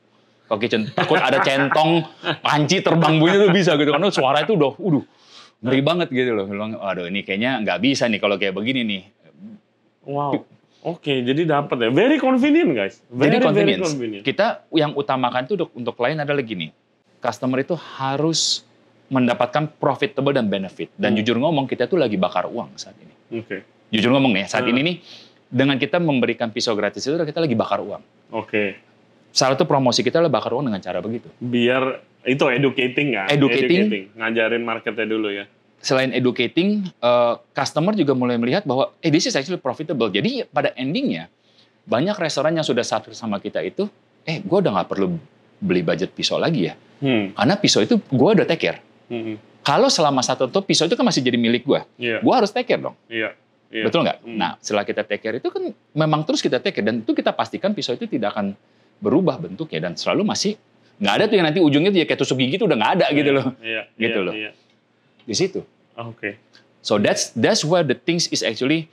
ke kitchen takut ada centong panci terbang bunyi tuh bisa gitu karena suara itu udah udah ngeri banget gitu loh bilang aduh ini kayaknya nggak bisa nih kalau kayak begini nih Wow. Oke, jadi dapat ya. Very convenient guys. Very, jadi very convenience convenient. kita yang utamakan tuh untuk, untuk klien adalah gini customer itu harus mendapatkan profitable dan benefit dan Hmm. jujur ngomong kita tuh lagi bakar uang saat ini Oke, jujur ngomong nih saat Hmm. ini nih dengan kita memberikan pisau gratis itu kita lagi bakar uang oke. Salah satu promosi kita adalah bakar uang dengan cara begitu Biar itu educating kan? Educating. Ngajarin marketnya dulu ya. selain educating, eh, customer juga mulai melihat bahwa eh this is actually profitable. Jadi pada endingnya banyak restoran yang sudah subscribe sama kita itu, eh gue udah nggak perlu beli budget pisau lagi ya, Hmm. karena pisau itu gue udah take care. Hmm. Kalau selama satu tahun pisau itu kan masih jadi milik gue, Iya, gue harus take care dong, iya. Iya. betul nggak? Hmm. Nah setelah kita take care itu kan memang terus kita take care dan itu kita pastikan pisau itu tidak akan berubah bentuknya dan selalu masih nggak ada tuh yang nanti ujungnya tuh ya kayak tusuk gigi tuh udah nggak ada gitu loh Iya, Gitu iya, loh. Iya. di situ. Oke. So that's that's where the things is actually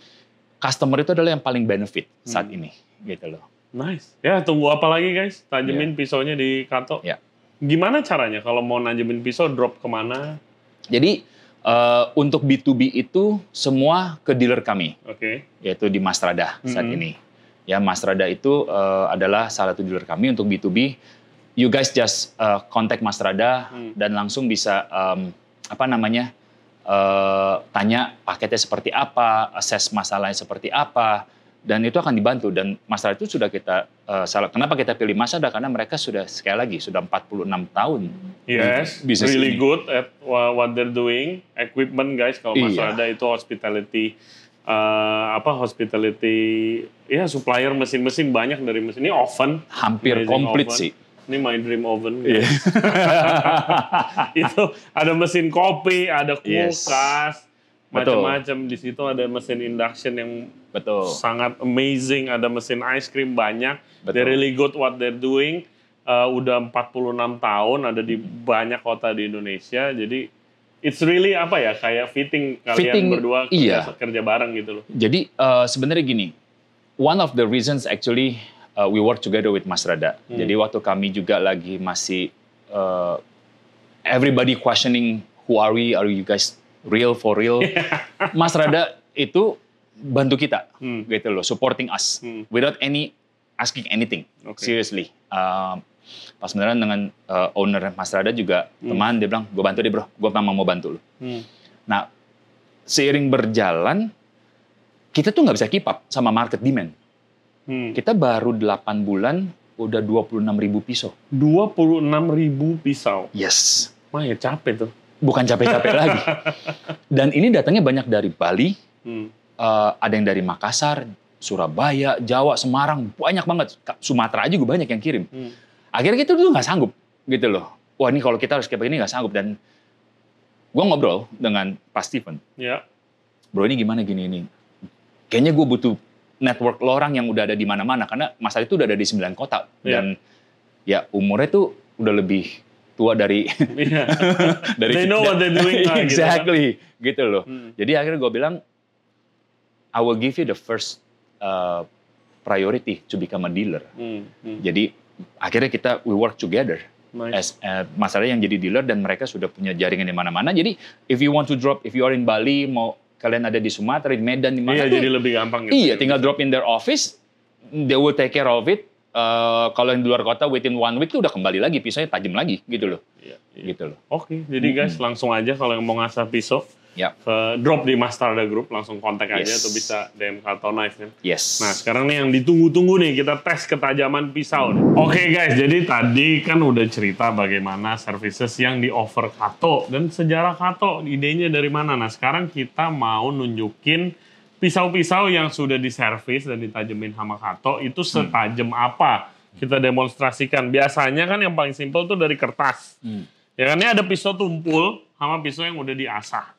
customer itu adalah yang paling benefit saat Hmm. ini gitu loh. Nice. Ya, tunggu apa lagi guys? Tajemin pisaunya di kanto. Iya. Gimana caranya kalau mau najemin pisau drop ke mana? Jadi eh, untuk B2B itu semua ke dealer kami Oke. yaitu di Mastrada saat Mhm. ini. Ya Mastrada itu eh, adalah salah satu dealer kami untuk B2B. You guys just eh, contact Mastrada Hmm. dan langsung bisa em, apa namanya eh, tanya paketnya seperti apa, assess masalahnya seperti apa, dan itu akan dibantu dan masalah itu sudah kita uh, salah kenapa kita pilih Masada karena mereka sudah sekali lagi sudah 46 tahun Yes, Bisnis really ini. good at wha- what they're doing. Equipment guys, kalau Iya. Masada itu hospitality eh, apa hospitality ya supplier mesin-mesin banyak dari mesin ini oven hampir komplit oven. sih Ini my dream oven. Iya. itu ada mesin kopi, ada Yes. kulkas, Betul. macam-macam. Di situ ada mesin induction yang betul sangat amazing. Ada mesin ice cream banyak. Betul. They're really good what they're doing. Uh, udah 46 tahun ada di banyak kota di Indonesia. Jadi it's really apa ya kayak fitting kalian Fitting, berdua kerja, iya. kerja bareng gitu loh. Jadi eh, sebenarnya gini, one of the reasons actually uh, we work together with Mas Rada. Hmm. Jadi waktu kami juga lagi masih uh, everybody questioning who are we, are you guys real for real? Mas Rada itu bantu kita, Hmm. gitu loh, supporting us Hmm. without any asking anything. Oke. Seriously. Um, pas beneran dengan uh, owner Mas Rada juga Hmm. teman dia bilang, gue bantu deh bro, gue memang mau bantu lo. Hmm. Nah, seiring berjalan, kita tuh nggak bisa keep up sama market demand. Hmm. Kita baru 8 bulan, udah 26 ribu pisau. 26 ribu pisau. Yes. Wah ya capek tuh. Bukan capek-capek lagi. Dan ini datangnya banyak dari Bali, Hmm. eh, ada yang dari Makassar, Surabaya, Jawa, Semarang, banyak banget. Sumatera aja juga banyak yang kirim. Hmm. Akhirnya kita tuh nggak sanggup, gitu loh. Wah ini kalau kita harus kayak begini nggak sanggup. Dan gue ngobrol dengan Pak Steven, Ya. bro ini gimana gini ini kayaknya gue butuh network lo orang yang udah ada di mana-mana karena Mas Ali itu udah ada di 9 kota Iya. dan ya umurnya tuh udah lebih tua dari Iya. dari They know what they're doing lah, gitu kan. exactly gitu loh Hmm. jadi akhirnya gue bilang I will give you the first uh, priority to become a dealer Hmm. Hmm. jadi akhirnya kita we work together Nice. as uh, masalahnya yang jadi dealer dan mereka sudah punya jaringan di mana-mana. Jadi if you want to drop, if you are in Bali, mau kalian ada di Sumatera, di Medan, di mana Iya tuh, jadi lebih gampang gitu. iya tinggal drop in their office, they will take care of it. Uh, kalau yang di luar kota within one week tuh udah kembali lagi, pisaunya tajam lagi gitu loh, Iya, iya. gitu loh. Oke, jadi guys langsung aja kalau yang mau ngasah pisau Ya, ke drop di Mastrada Group langsung kontak aja Yes. atau bisa DM Kato Knife kan. yes. Nah sekarang nih yang ditunggu-tunggu nih kita tes ketajaman pisau. nih. Oke guys, jadi tadi kan udah cerita bagaimana services yang di offer Kato dan sejarah Kato idenya dari mana. Nah sekarang kita mau nunjukin pisau-pisau yang sudah diservis dan ditajemin sama Kato itu setajam apa kita demonstrasikan. Biasanya kan yang paling simpel tuh dari kertas. Hmm. Ya kan ini ada pisau tumpul sama pisau yang udah diasah.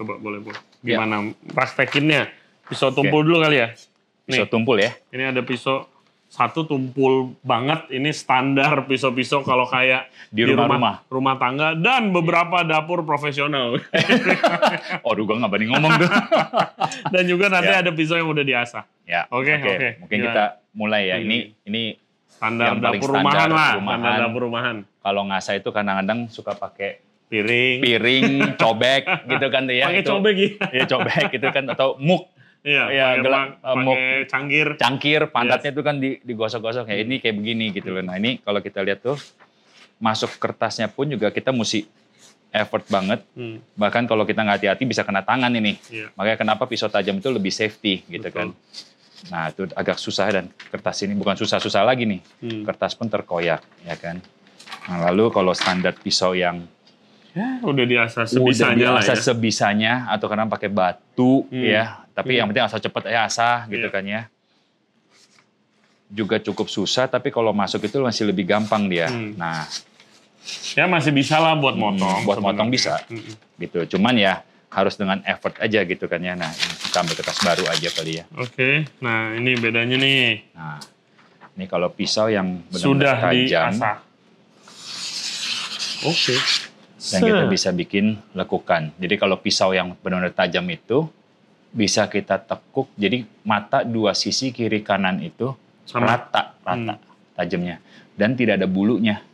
Coba boleh boleh. Ya. Gimana praktekinnya? Pisau tumpul dulu kali ya. Pisau Nih, tumpul ya. ini ada pisau satu tumpul banget. Ini standar pisau-pisau kalau kayak Di rumah-rumah. rumah tangga dan beberapa dapur profesional. Oh, gue nggak berani ngomong tuh. dan juga nanti Ya. ada pisau yang udah diasah. ya, Oke, oke. Mungkin Gimana? kita mulai ya. Hmm. Ini ini Standar Yang dapur standar rumahan lah. rumahan. Standar dapur rumahan. kalau ngasah itu kadang-kadang suka pakai Piring. piring, cobek gitu kan tuh ya. Pakai cobek ya. Iya cobek gitu kan atau muk Iya, Iya, gelap, eh, pakai muk. cangkir. cangkir pantatnya itu kan di- digosok-gosok ya ini kayak begini gitu loh. Nah ini kalau kita lihat tuh masuk kertasnya pun juga kita mesti effort banget. Hmm, Bahkan kalau kita nggak hati-hati bisa kena tangan ini. iya. Makanya kenapa pisau tajam itu lebih safety gitu Betul. kan. Nah itu agak susah dan kertas ini bukan susah-susah lagi nih. Hmm. Kertas pun terkoyak ya kan. Nah lalu kalau standar pisau yang Ya, udah diasah udah sebisanya lah ya. sebisanya atau kadang pakai batu Hmm. ya tapi Hmm. yang penting asal cepet ya asah gitu Iya. kan ya juga cukup susah tapi kalau masuk itu masih lebih gampang dia Hmm. nah Ya masih bisa lah buat motong. buat motong sebenarnya. bisa. Mm-mm. gitu cuman ya harus dengan effort aja gitu kan ya nah ini kita ambil kertas baru aja kali ya Oke, nah ini bedanya nih. nah ini kalau pisau yang Sudah benar-benar tajam diasah. Oke. Dan kita bisa bikin lekukan jadi kalau pisau yang benar-benar tajam itu bisa kita tekuk jadi mata dua sisi kiri kanan itu Sama. rata rata Hmm. tajamnya dan tidak ada bulunya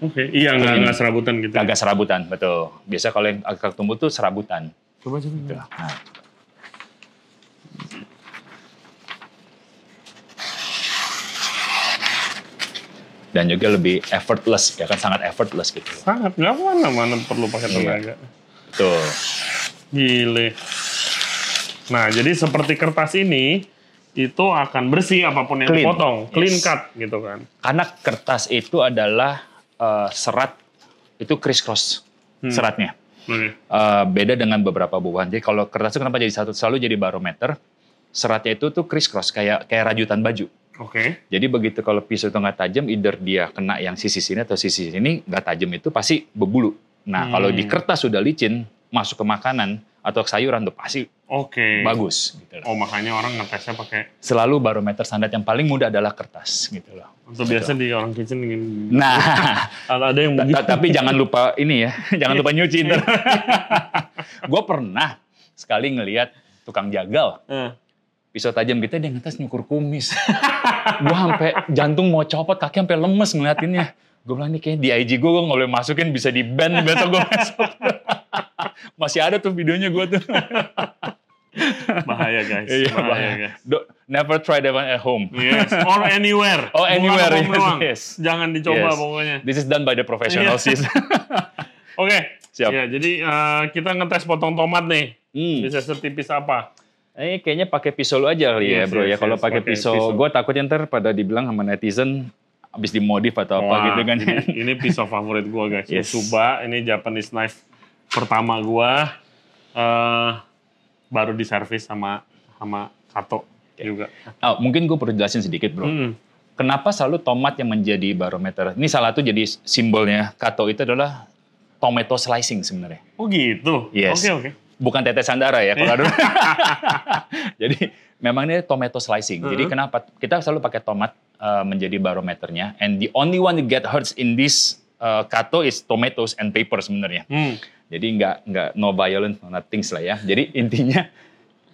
Oke, iya nggak serabutan gitu. agak serabutan betul biasa kalau yang agak tumbuh tuh serabutan Coba coba. Gitu. Nah. Dan juga lebih effortless ya kan sangat effortless gitu Sangat nggak mana mana perlu pakai Iya. tenaga. betul Gile. Nah, jadi seperti kertas ini itu akan bersih apa pun yang Clean. dipotong, clean Yes. cut gitu kan. Karena kertas itu adalah eh, serat itu criss cross Hmm. seratnya. Eh, beda dengan beberapa buahan. Jadi kalau kertas itu kenapa jadi satu selalu jadi barometer? Seratnya itu tuh criss cross kayak kayak rajutan baju. Oke. Jadi begitu kalau pisau itu nggak tajam, either dia kena yang sisi sini atau sisi sini nggak tajam itu pasti berbulu. Nah Hmm. kalau di kertas sudah licin, masuk ke makanan atau ke sayuran tuh pasti Oke. bagus. Gitu loh. Oh, makanya orang ngetesnya pakai Selalu barometer standar yang paling mudah adalah kertas gitu loh. Untuk biasa di orang kitchen gini. Nah, ada yang begitu. tapi jangan lupa ini ya, jangan lupa nyuci ntar. gue pernah sekali ngelihat tukang jagal Eh, pisau tajam kita dia ngetes nyukur kumis. gue sampai jantung mau copot, kaki sampai lemes ngeliatinnya. Gue bilang nih kayak di IG gue, gue nggak boleh masukin, bisa di ban besok gue masuk. Masih ada tuh videonya gue tuh. bahaya guys. Iya, bahaya, bahaya. guys. Do- never try that one at home. Yes, or anywhere. Oh, anywhere, yes, doang. yes. Jangan dicoba Yes. pokoknya. This is done by the professional Iya. sis. Oke. Siap. Ya, jadi eh, kita ngetes potong tomat nih. Hmm. Bisa setipis apa? Eh kayaknya pakai pisau lu aja kali ya Yes, bro ya. yes, Kalau yes, pakai pisau, pisau. gue takutnya ntar pada dibilang sama netizen habis dimodif atau apa Wah, gitu kan. Ini, ini pisau favorit gua guys. Yes. Suba, ini Japanese knife pertama gua. eh baru diservis sama sama Kato juga. Oh, mungkin gue perlu jelasin sedikit bro. Mm. Kenapa selalu tomat yang menjadi barometer? Ini salah satu jadi simbolnya Kato itu adalah tomato slicing sebenarnya. Oh gitu. Yes. Oke oke. Bukan tetes sandara ya kalau ada. Jadi memang ini tomato slicing. Jadi kenapa kita selalu pakai tomat uh, menjadi barometernya? And the only one that get hurts in this uh, Kato is tomatoes and paper sebenarnya. Hmm. Jadi nggak nggak no violence, no nothing lah ya. Jadi intinya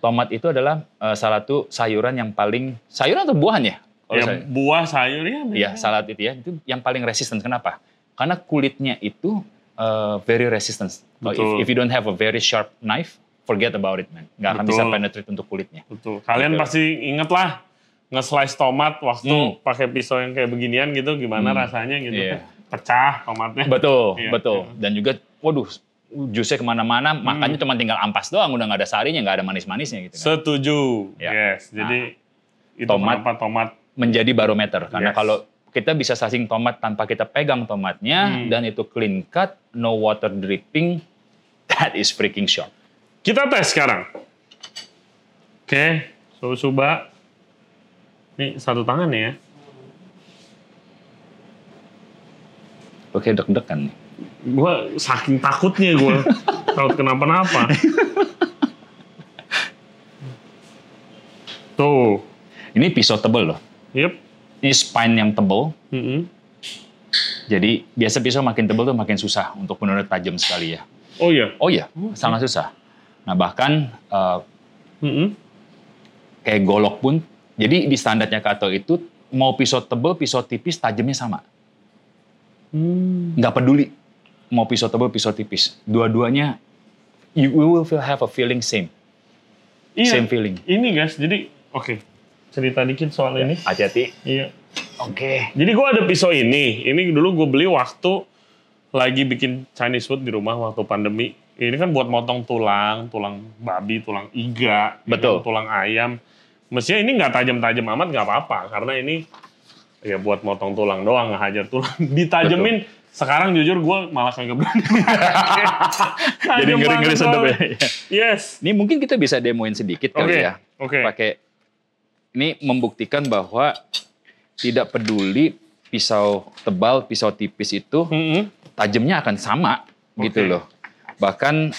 tomat itu adalah uh, salah satu sayuran yang paling sayuran atau buahan ya? Kalau Ya, saya- buah sayur ya. Iya, salad itu ya, itu yang paling resisten. Kenapa? Karena kulitnya itu uh, very resistant. Kalau Betul. If, if you don't have a very sharp knife, forget about it, man. Nggak akan bisa Betul. penetrate untuk kulitnya. Betul. Kalian Gitu. pasti inget lah nge-slice tomat waktu Hmm. pakai pisau yang kayak beginian gitu gimana Hmm. rasanya gitu. Iya. Pecah tomatnya. Betul, Iya, betul. iya. Dan juga, waduh, jusnya ke mana-mana, Hmm. makannya cuma tinggal ampas doang, udah nggak ada sarinya, nggak ada manis-manisnya gitu. Kan. Setuju. Ya. Yes. Jadi itu tomat- kenapa tomat Menjadi barometer. Karena Yes. kalau kita bisa slicing tomat tanpa kita pegang tomatnya, Hmm. dan itu clean cut, no water dripping, that is freaking sharp. Kita tes sekarang. Oke, so Suba. Ini satu tangan ya. Oke, deg-degan nih. Gua saking takutnya gua takut kenapa-napa. Tuh. Ini pisau tebel loh. Yep. Ini spine yang tebel, Mm-mm. Jadi biasa pisau makin tebal tuh makin susah untuk benar-benar tajam sekali ya. Oh iya. Oh iya, sangat susah. Nah bahkan eh, Mm-mm. kayak golok pun, jadi di standarnya Kato itu mau pisau tebal, pisau tipis, tajamnya sama. Hmm. Nggak peduli mau pisau tebal, pisau tipis. Dua-duanya, you will feel have a feeling same, Iya. same feeling. Ini guys, jadi oke. Cerita dikit soal ini. Hati-hati. Iya. Oke. Jadi gua ada pisau ini. Ini dulu gue beli waktu lagi bikin Chinese food di rumah waktu pandemi. Ini kan buat motong tulang, tulang babi, tulang iga, gitu Betul. kan, tulang ayam. Mestinya ini nggak tajam-tajam amat nggak apa-apa karena ini ya buat motong tulang doang nggak hajar tulang. Ditajemin sekarang jujur gue malah kagak berani. Jadi ngeri-ngeri sedap ya. Yes. Ini mungkin kita bisa demoin sedikit Oke. kali ya. Oke. Pakai ini membuktikan bahwa tidak peduli pisau tebal, pisau tipis itu Mm-mm. tajamnya akan sama gitu Oke. loh. Bahkan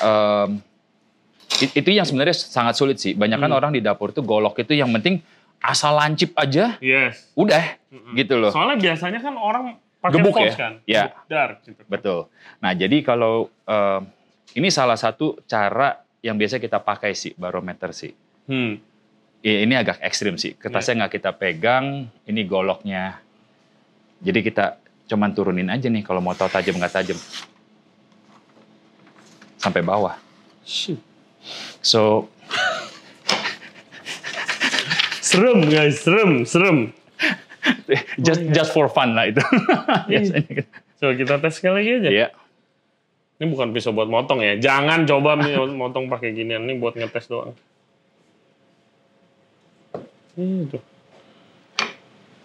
it- itu yang sebenarnya sangat sulit sih. Banyak kan Hmm. orang di dapur itu golok itu yang penting asal lancip aja, Yes. udah Mm-mm. gitu loh. Soalnya biasanya kan orang pakai Gebuk ya? kan. Ya. Dar gitu. Betul. Nah jadi kalau em, ini salah satu cara yang biasa kita pakai sih barometer sih. Hmm. Ya, ini agak ekstrim sih. Kertasnya nggak kita pegang, ini goloknya. Jadi kita cuman turunin aja nih kalau mau tahu tajam nggak tajam. Sampai bawah. So Serem guys, serem, serem. just just for fun lah itu. Biasanya. Coba kita tes sekali lagi aja. Iya. Ini bukan pisau buat motong ya. Jangan coba motong pakai ginian. Ini buat ngetes doang. Itu.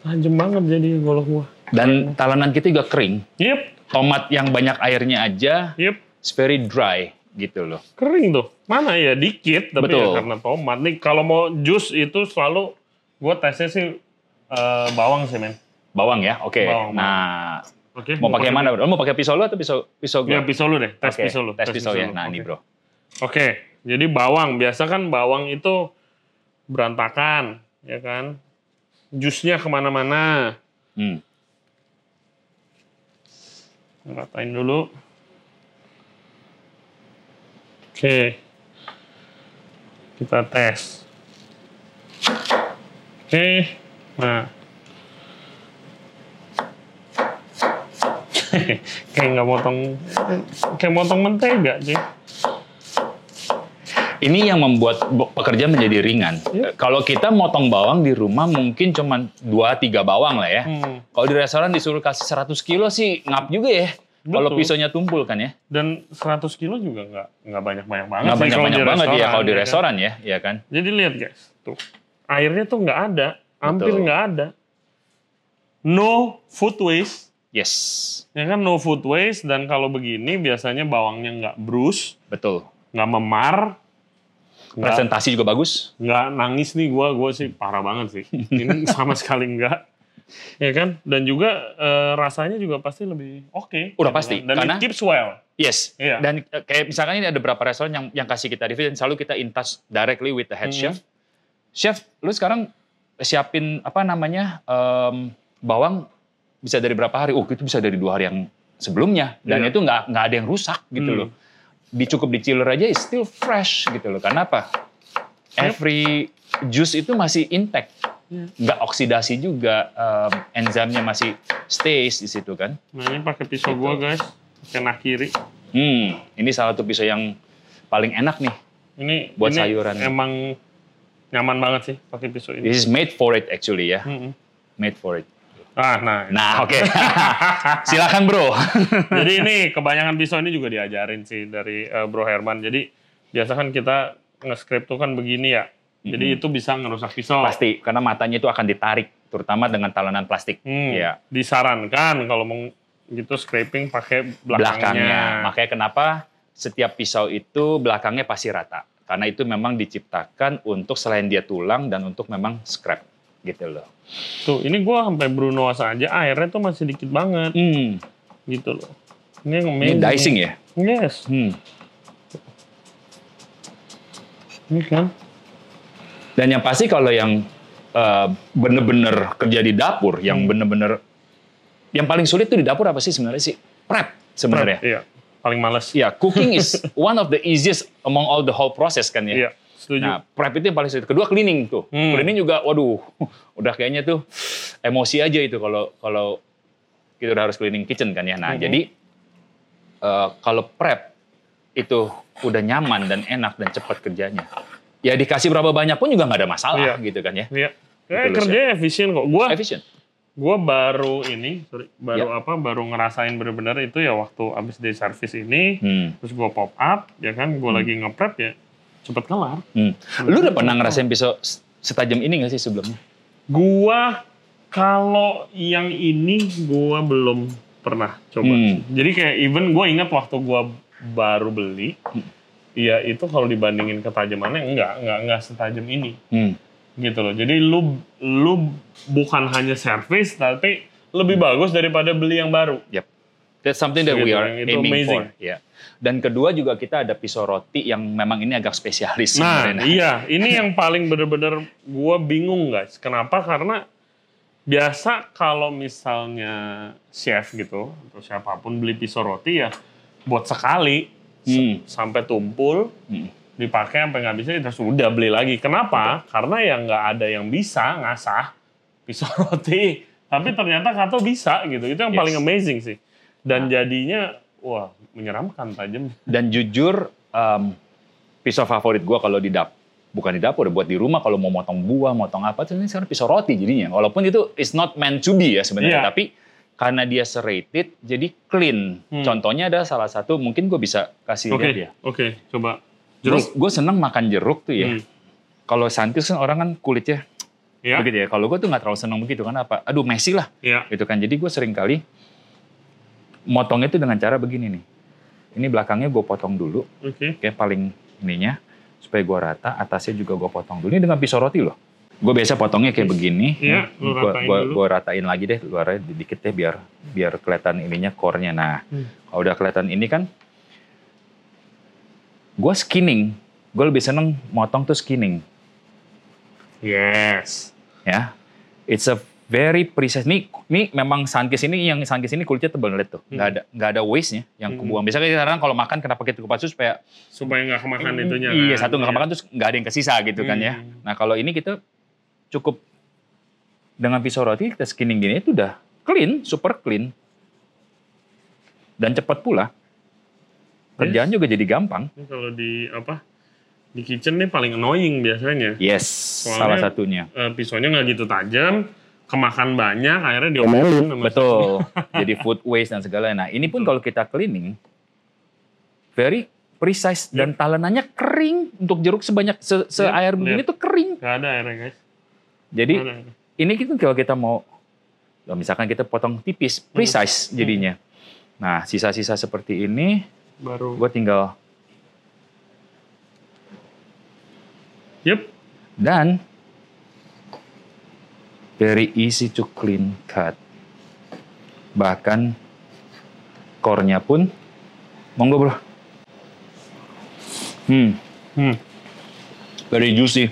Tajam banget jadi golok gua. Dan talenan kita juga kering. Yep, Tomat yang banyak airnya aja, yep. it's very dry gitu loh. Kering tuh. Mana ya dikit tapi Betul. ya karena tomat. Nih kalau mau jus itu selalu gua tesnya sih eh, bawang sih men. Bawang ya, oke. Bawang, Nah, Oke. mau pakai mana bro? Mau pakai pisau lu atau pisau pisau Ya gua? pisau lu deh, tes Oke, pisau lu. Tes pisau ya. lu. Nah, ini bro. Oke, jadi bawang biasa kan bawang itu berantakan, ya kan? Jusnya ke mana-mana. Hmm. Ratain dulu. Oke, kita tes. Oke, nah. kayak nggak motong, kayak motong mentega sih. Ini yang membuat pekerjaan menjadi ringan. Iya. Kalau kita motong bawang di rumah mungkin cuma 2-3 bawang lah ya. Hmm. Kalau di restoran disuruh kasih 100 kilo sih ngap juga ya. Kalau pisaunya tumpul kan ya. Dan 100 kilo juga nggak nggak banyak-banyak banget Nggak banyak-banyak banget ya kalau di kan. restoran ya. ya kan. Jadi lihat guys, tuh airnya tuh nggak ada, hampir nggak ada. No food waste, Yes. ya kan no food waste dan kalau begini biasanya bawangnya nggak brus, Betul. nggak memar, nggak Presentasi juga bagus. nggak nangis nih gua, gua sih parah banget sih. Ini sama sekali nggak, ya kan? Dan juga eh, rasanya juga pasti lebih oke. Udah gitu pasti. Dan karena- it keeps well. Yes. Iya. Dan eh, kayak misalkan ini ada beberapa restoran yang yang kasih kita review dan selalu kita in touch directly with the head Mhm. chef. Chef, lu sekarang siapin apa namanya em, bawang bisa dari berapa hari? Oh, itu bisa dari dua hari yang sebelumnya dan Iya. itu nggak nggak ada yang rusak gitu Hmm. loh. Dicukup di chiller aja is still fresh gitu loh. Karena apa? Every juice itu masih intact. Nggak oksidasi juga, em, enzimnya masih stays di situ kan. Nah ini pakai pisau gua Gitu. guys, pakai nak kiri. Hmm, ini salah satu pisau yang paling enak nih. Ini Buat ini sayuran. Emang nyaman banget sih pakai pisau ini. This is made for it actually ya, Mm-mm. made for it. Ah, nah. Nah, oke. Silakan bro. Jadi ini kebanyakan pisau ini juga diajarin sih dari eh, Bro Herman. Jadi biasa kan kita nge-script tuh kan begini ya. Jadi itu bisa ngerusak pisau. Pasti, karena matanya itu akan ditarik, terutama dengan talenan plastik. Hmm, Ya, Disarankan kalau mau gitu scraping pakai belakangnya. belakangnya. Makanya kenapa setiap pisau itu belakangnya pasti rata. Karena itu memang diciptakan untuk selain dia tulang dan untuk memang scrap gitu loh. Tuh, ini gua sampai Bruno aja airnya tuh masih dikit banget Hmm, gitu loh. Ini yang ini dicing ya? Yes, Hmm. ini kan. Dan yang pasti kalau yang eh, bener-bener kerja di dapur, Hmm. yang bener-bener yang paling sulit tuh di dapur apa sih sebenarnya sih? Prep sebenarnya. Iya, paling males. Ya, cooking is one of the easiest among all the whole process kan ya. Iya, setuju. Nah, prep itu yang paling sulit. Kedua cleaning tuh. Hmm. Cleaning juga, waduh, udah kayaknya tuh emosi aja itu kalau kalau kita udah harus cleaning kitchen kan ya. Nah, Mhm. jadi eh, kalau prep itu udah nyaman dan enak dan cepat kerjanya. Ya dikasih berapa banyak pun juga nggak ada masalah Iya. gitu kan ya. Iya. Betul, Eh, Chef. kerjanya efisien kok. Gua Efficient. gua baru ini, sorry, baru Ya. apa? Baru ngerasain bener-bener itu ya waktu abis day service ini, Hmm. terus gua pop up, ya kan? Gua lagi nge-prep ya, cepet kelar. Hmm. Lu udah pernah ngerasain pisau setajam ini nggak sih sebelumnya? Gua kalau yang ini gua belum pernah coba. Hmm. Jadi kayak even gua ingat waktu gua baru beli, ya itu kalau dibandingin ketajamannya enggak, enggak enggak setajam ini. Hmm. gitu loh. Jadi lu lu bukan hanya service tapi lebih bagus daripada beli yang baru. Yep. That's something that we are itu aiming amazing. for. Ya. Dan kedua juga kita ada pisau roti yang memang ini agak spesialis. Nah, sebenarnya. iya, ini yang paling bener-bener gua bingung guys. Kenapa? Karena biasa kalau misalnya chef gitu atau siapa pun beli pisau roti ya buat sekali Hmm. sampai tumpul Hmm. dipakai sampai nggak bisa terus udah beli lagi. Kenapa? Karena ya nggak ada yang bisa ngasah pisau roti. Tapi ternyata Kato bisa gitu. Itu yang Yes. paling amazing sih. Dan Nah. jadinya wah menyeramkan tajam. Dan jujur, em, pisau favorit gua kalau di dap bukan di dapur, buat di rumah kalau mau motong buah, motong apa, ini sekarang pisau roti jadinya. Walaupun itu is not meant to be ya sebenarnya, Iya. tapi karena dia serrated, jadi clean. Hmm. Contohnya ada salah satu, mungkin gue bisa kasih Oke, lihat ya. oke, coba jeruk. Gue seneng makan jeruk tuh ya. Hmm. Kalau santis kan orang kan kulitnya Iya. begitu ya. Kalau gue tuh nggak terlalu seneng begitu kan apa? Aduh messy lah, Iya. gitu kan. Jadi gue sering kali motongnya tuh dengan cara begini nih. Ini belakangnya gue potong dulu, Oke. kayak paling ininya supaya gue rata, atasnya juga gue potong dulu. Ini dengan pisau roti loh. Gue biasa potongnya kayak begini. Iya, gua, dulu. gua ratain lagi deh luarnya dikit deh biar biar kelihatan ininya core-nya. Nah, Hmm. kalau udah kelihatan ini kan, gue skinning. Gue lebih seneng motong tuh skinning, Yes. ya. It's a very precise. Nih, nih memang sankis ini yang sankis ini kulitnya tebal lihat tuh. Nggak ada nggak ada waste-nya yang Hmm. kebuang. Biasanya kadang kalau makan kenapa kita kupas tuh supaya Supaya nggak kemakan itunya. Iya, kan? satu nggak kemakan terus nggak ada yang kesisa gitu kan ya. Hmm. Nah kalau ini kita cukup dengan pisau roti kita skinning gini itu udah clean, super clean. Dan cepat pula. Kerjaan juga jadi gampang. Ini Kalau di apa? Di kitchen nih paling annoying biasanya. Yes, Soalnya- salah satunya. Eh, pisaunya nggak gitu tajam, kemakan banyak, akhirnya diomelin. Betul. jadi food waste dan segala. Nah ini pun kalau kita cleaning, very precise dan talenannya kering untuk jeruk sebanyak se, se Iya, air begini lihat. tuh kering. Nggak ada airnya guys. Jadi ada. ini kita kalau kita mau ya misalkan kita potong tipis, precise Hmm. jadinya. Nah, sisa-sisa seperti ini Baru. gue tinggal Yep. dan very easy to clean cut. Bahkan core-nya pun monggo bro. Hmm, Hmm. very juicy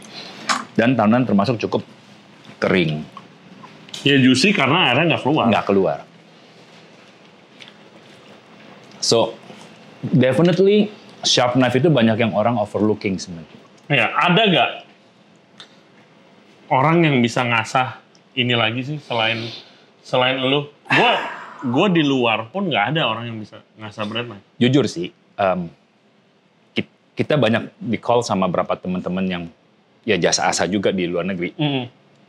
dan tanan termasuk cukup kering, Ya juicy karena airnya nggak keluar. nggak keluar. So definitely sharp knife itu banyak yang orang overlooking sebenarnya. Ya, ada nggak orang yang bisa ngasah ini lagi sih selain selain lu? Gua gua di luar pun nggak ada orang yang bisa ngasah bread knife. Jujur sih, ki- kita banyak di call sama beberapa teman-teman yang ya jasa asa juga di luar negeri.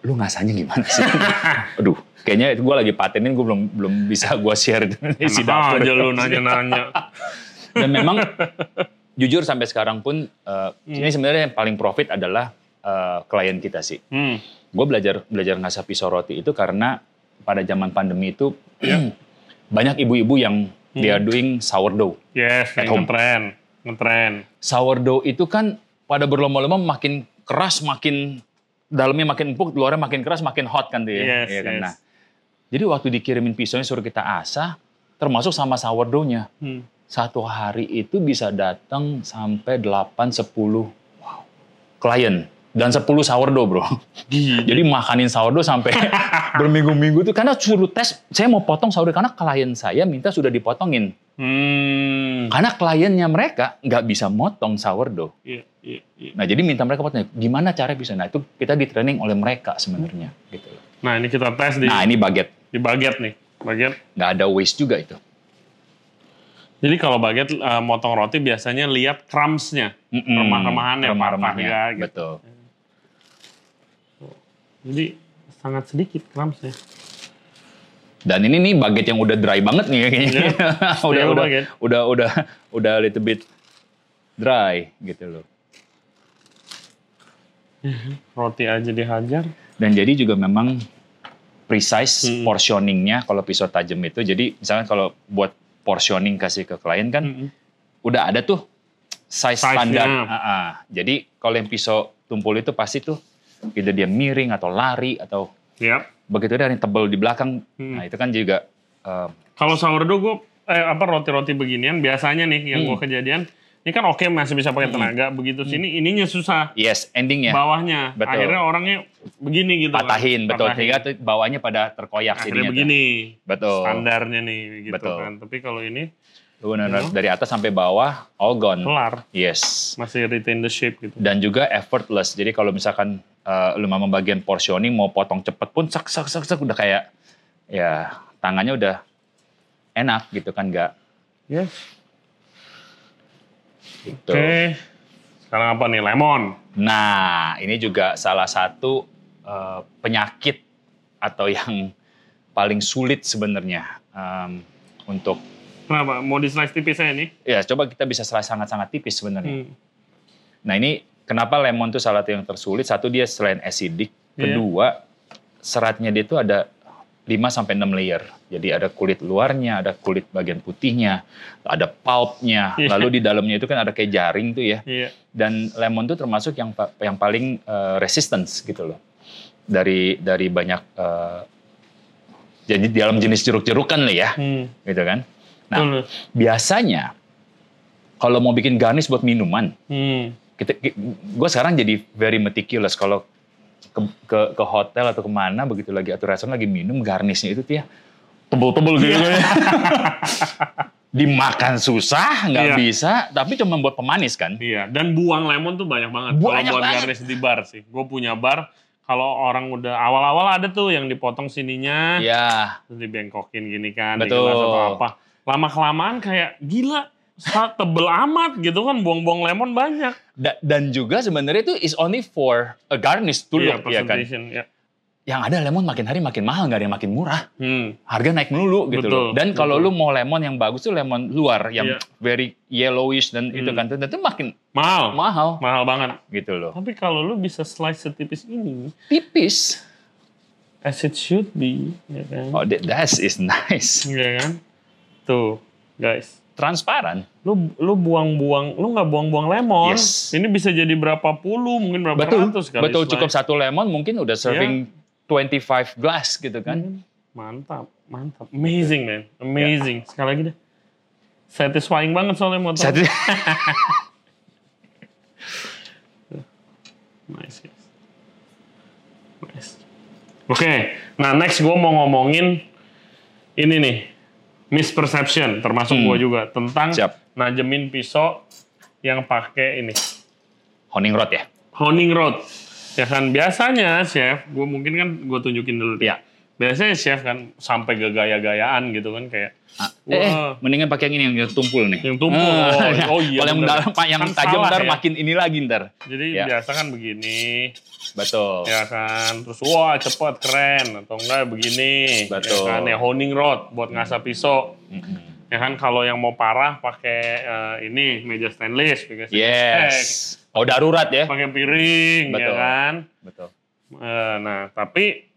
Lu ngasahnya gimana sih? Aduh, kayaknya gue lagi patenin, gue belum belum bisa gue share di si Enak dapur. aja lu nanya-nanya. Dan memang jujur sampai sekarang pun eh, ini sebenarnya yang paling profit adalah eh, klien kita sih. Hmm. Gue belajar belajar ngasah pisau roti itu karena pada zaman pandemi itu banyak ibu-ibu yang they are doing sourdough. Yes, At home. ngetren, ngetren. sourdough itu kan pada berlomba-lomba makin keras, makin dalamnya makin empuk, luarnya makin keras, makin hot kan tuh ya. Yes, Iya kan? yes. Nah, jadi waktu dikirimin pisaunya suruh kita asah, termasuk sama sourdough-nya. Hmm. Satu hari itu bisa datang sampai 8-10 klien. Dan 10 sourdough bro. Gila. Jadi makanin sourdough sampai berminggu-minggu tuh. Karena suruh tes, saya mau potong sourdough. Karena klien saya minta sudah dipotongin. Hmm. Karena kliennya mereka nggak bisa motong sourdough. Iya, iya, iya. Nah, jadi minta mereka potong. Gimana cara bisa? Nah, itu kita di training oleh mereka sebenarnya. Gitu. Nah, ini kita tes di Nah, ini baget. di baget nih. Baget. Nggak ada waste juga itu. Jadi kalau baget eh, motong roti biasanya lihat crumbs-nya. Mm-mm. Remah-remahannya, Remah-remahnya. patah ya, gitu. Betul. Jadi sangat sedikit crumbs-nya. Dan ini nih baget yang udah dry banget nih kayaknya. Iya. udah, udah, baget. udah, udah, udah a little bit dry gitu loh. Roti aja dihajar. Dan jadi juga memang precise Mm-mm. portioningnya kalau pisau tajam itu. Jadi misalnya kalau buat portioning kasih ke klien kan, Mm-mm. udah ada tuh size Size-nya. standar. Ah, ah. Jadi kalau yang pisau tumpul itu pasti tuh either dia miring atau lari atau Yap. begitu ada yang tebel di belakang. Hmm. Nah itu kan juga eh, Kalau sourdough gue eh, apa roti-roti beginian biasanya nih yang Hmm. gue kejadian ini kan oke masih bisa pakai tenaga begitu sini ininya susah yes endingnya bawahnya Betul. akhirnya orangnya begini gitu kan. patahin betul Patahin. sehingga tuh bawahnya pada terkoyak akhirnya tuh. begini Betul. standarnya nih gitu Betul. kan tapi kalau ini Bener-bener Hmm. dari atas sampai bawah all gone. kelar Yes. masih retain the shape gitu Dan juga effortless. Jadi kalau misalkan eh, lu memang bagian portioning mau potong cepet pun sak sak sak sak udah kayak ya tangannya udah enak gitu kan nggak yes gitu. oke sekarang apa nih lemon Nah, ini juga salah satu eh, penyakit atau yang paling sulit sebenarnya em, untuk kenapa mau di slice tipis saya nih ya coba kita bisa slice sangat-sangat tipis sebenarnya. Hmm. Nah, ini kenapa lemon itu salah satu yang tersulit? Satu dia selain acidic, Iya. Kedua, seratnya dia itu ada 5 sampai 6 layer. Jadi ada kulit luarnya, ada kulit bagian putihnya, ada pulpnya, Iya. lalu di dalamnya itu kan ada kayak jaring tuh ya. Iya. Dan lemon tuh termasuk yang yang paling eh, resistance gitu loh. Dari dari banyak eh, jadi di dalam jenis jeruk-jerukan lah ya, Hmm. gitu kan. Nah, Betul. biasanya kalau mau bikin garnish buat minuman, Hmm. kita gue sekarang jadi very meticulous kalau ke, ke ke hotel atau ke mana begitu lagi atau restoran lagi minum garnishnya itu tuh ya tebel-tebel gitu Iya. ya. dimakan susah nggak Iya. bisa tapi cuma buat pemanis kan Iya, dan buang lemon tuh banyak banget. Kalau Banyak buat banget. garnish di bar sih. Gue punya bar, kalau orang udah awal-awal ada tuh yang dipotong sininya, ya terus dibengkokin gini kan, Betul. atau apa. Lama-kelamaan kayak gila, tebel amat gitu kan, buang-buang lemon banyak. Da- dan juga sebenarnya itu is only for a garnish to Iya, look ya kan. Ya. yang ada lemon makin hari makin mahal nggak ada yang makin murah Hmm. harga naik melulu gitu Betul, loh. Dan kalau lu mau lemon yang bagus tuh lemon luar yang Iya. very yellowish dan itu Hmm. kan itu makin Mahal, mahal mahal banget. gitu loh. Tapi kalau lu bisa slice setipis ini, Tipis. as it should be, ya kan? Oh, that that is nice. Iya kan? Tuh, guys. Transparan. lu lu buang-buang lu nggak buang-buang lemon Yes. ini bisa jadi berapa puluh mungkin berapa Betul. ratus kali Betul slice. cukup satu lemon mungkin udah serving 25 glass gitu kan. Hmm, mantap mantap amazing man amazing sekali lagi deh satisfying banget soalnya motor Satu nice guys nice oke nah next gue mau ngomongin ini nih misperception termasuk Hmm. gue juga tentang Siap. najemin pisau yang pakai ini honing rod ya. honing rod ya kan biasanya chef gue mungkin kan gue tunjukin dulu deh. Biasanya chef kan sampai ke gaya-gayaan gitu kan kayak Ah, eh, eh, mendingan pakai yang ini yang tumpul nih. Yang tumpul, Ah, oh, oh iya, Kalau yang dalam yang Kan tajam ntar ya. makin ini lagi ntar. jadi Ya. biasa kan begini Betul. ya kan terus wah cepet keren atau enggak begini Betul. ya kan ya honing rod buat ngasah pisau Mm-mm. ya kan kalau yang mau parah pakai eh, ini meja stainless pakai Yes. Oh darurat ya. pakai piring ya Betul. kan Betul. Eh, nah tapi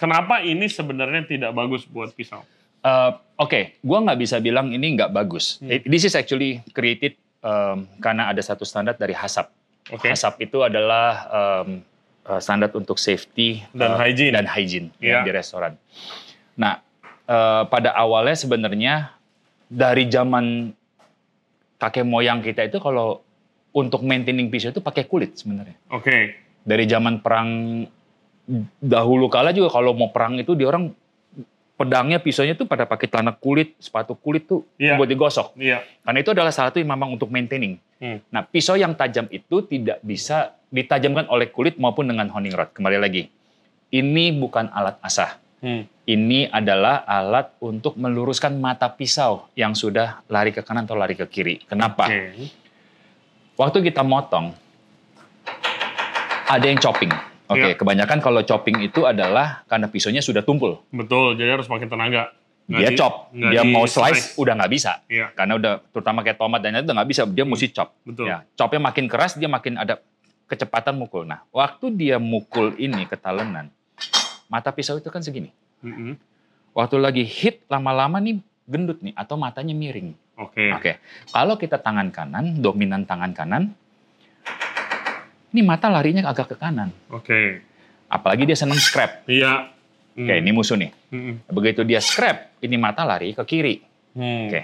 kenapa ini sebenarnya tidak bagus buat pisau Uh, Oke, gua nggak bisa bilang ini nggak bagus. Hmm. It- This is actually created um, karena ada satu standar dari HACCP. oke HACCP itu adalah um, standar untuk safety Dan uh, hygiene. dan hygiene ya, di restoran. Nah, uh, pada awalnya sebenarnya dari zaman kakek moyang kita itu kalau untuk maintaining pisau itu pakai kulit sebenarnya. oke Dari zaman perang dahulu kala juga kalau mau perang itu dia orang pedangnya pisaunya tuh pada pakai celana kulit, sepatu kulit tuh Iya. buat digosok. iya Karena itu adalah salah satu yang memang untuk maintaining. Hmm. Nah, pisau yang tajam itu tidak bisa ditajamkan oleh kulit maupun dengan honing rod. Kembali lagi, ini bukan alat asah. Hmm. Ini adalah alat untuk meluruskan mata pisau yang sudah lari ke kanan atau lari ke kiri. Kenapa? oke Waktu kita motong, ada yang chopping. Oke, Iya. kebanyakan kalau chopping itu adalah karena pisaunya sudah tumpul. betul jadi harus pakai tenaga Nggak Dia di- chop, dia di mau slice, udah nggak bisa. iya Karena udah terutama kayak tomat dan itu udah nggak bisa, dia mesti chop. betul Ya, chopnya makin keras, dia makin ada kecepatan mukul. Nah, waktu dia mukul ini ketalenan, mata pisau itu kan segini. Mm-mm. Waktu lagi hit lama-lama nih gendut nih atau matanya miring. oke Oke. Kalau kita tangan kanan, dominan tangan kanan, ini mata larinya agak ke kanan. oke Apalagi dia seneng scrap. iya Oke, ini musuh nih. Mm-mm. Begitu dia scrap, ini mata lari ke kiri. Hmm. Oke.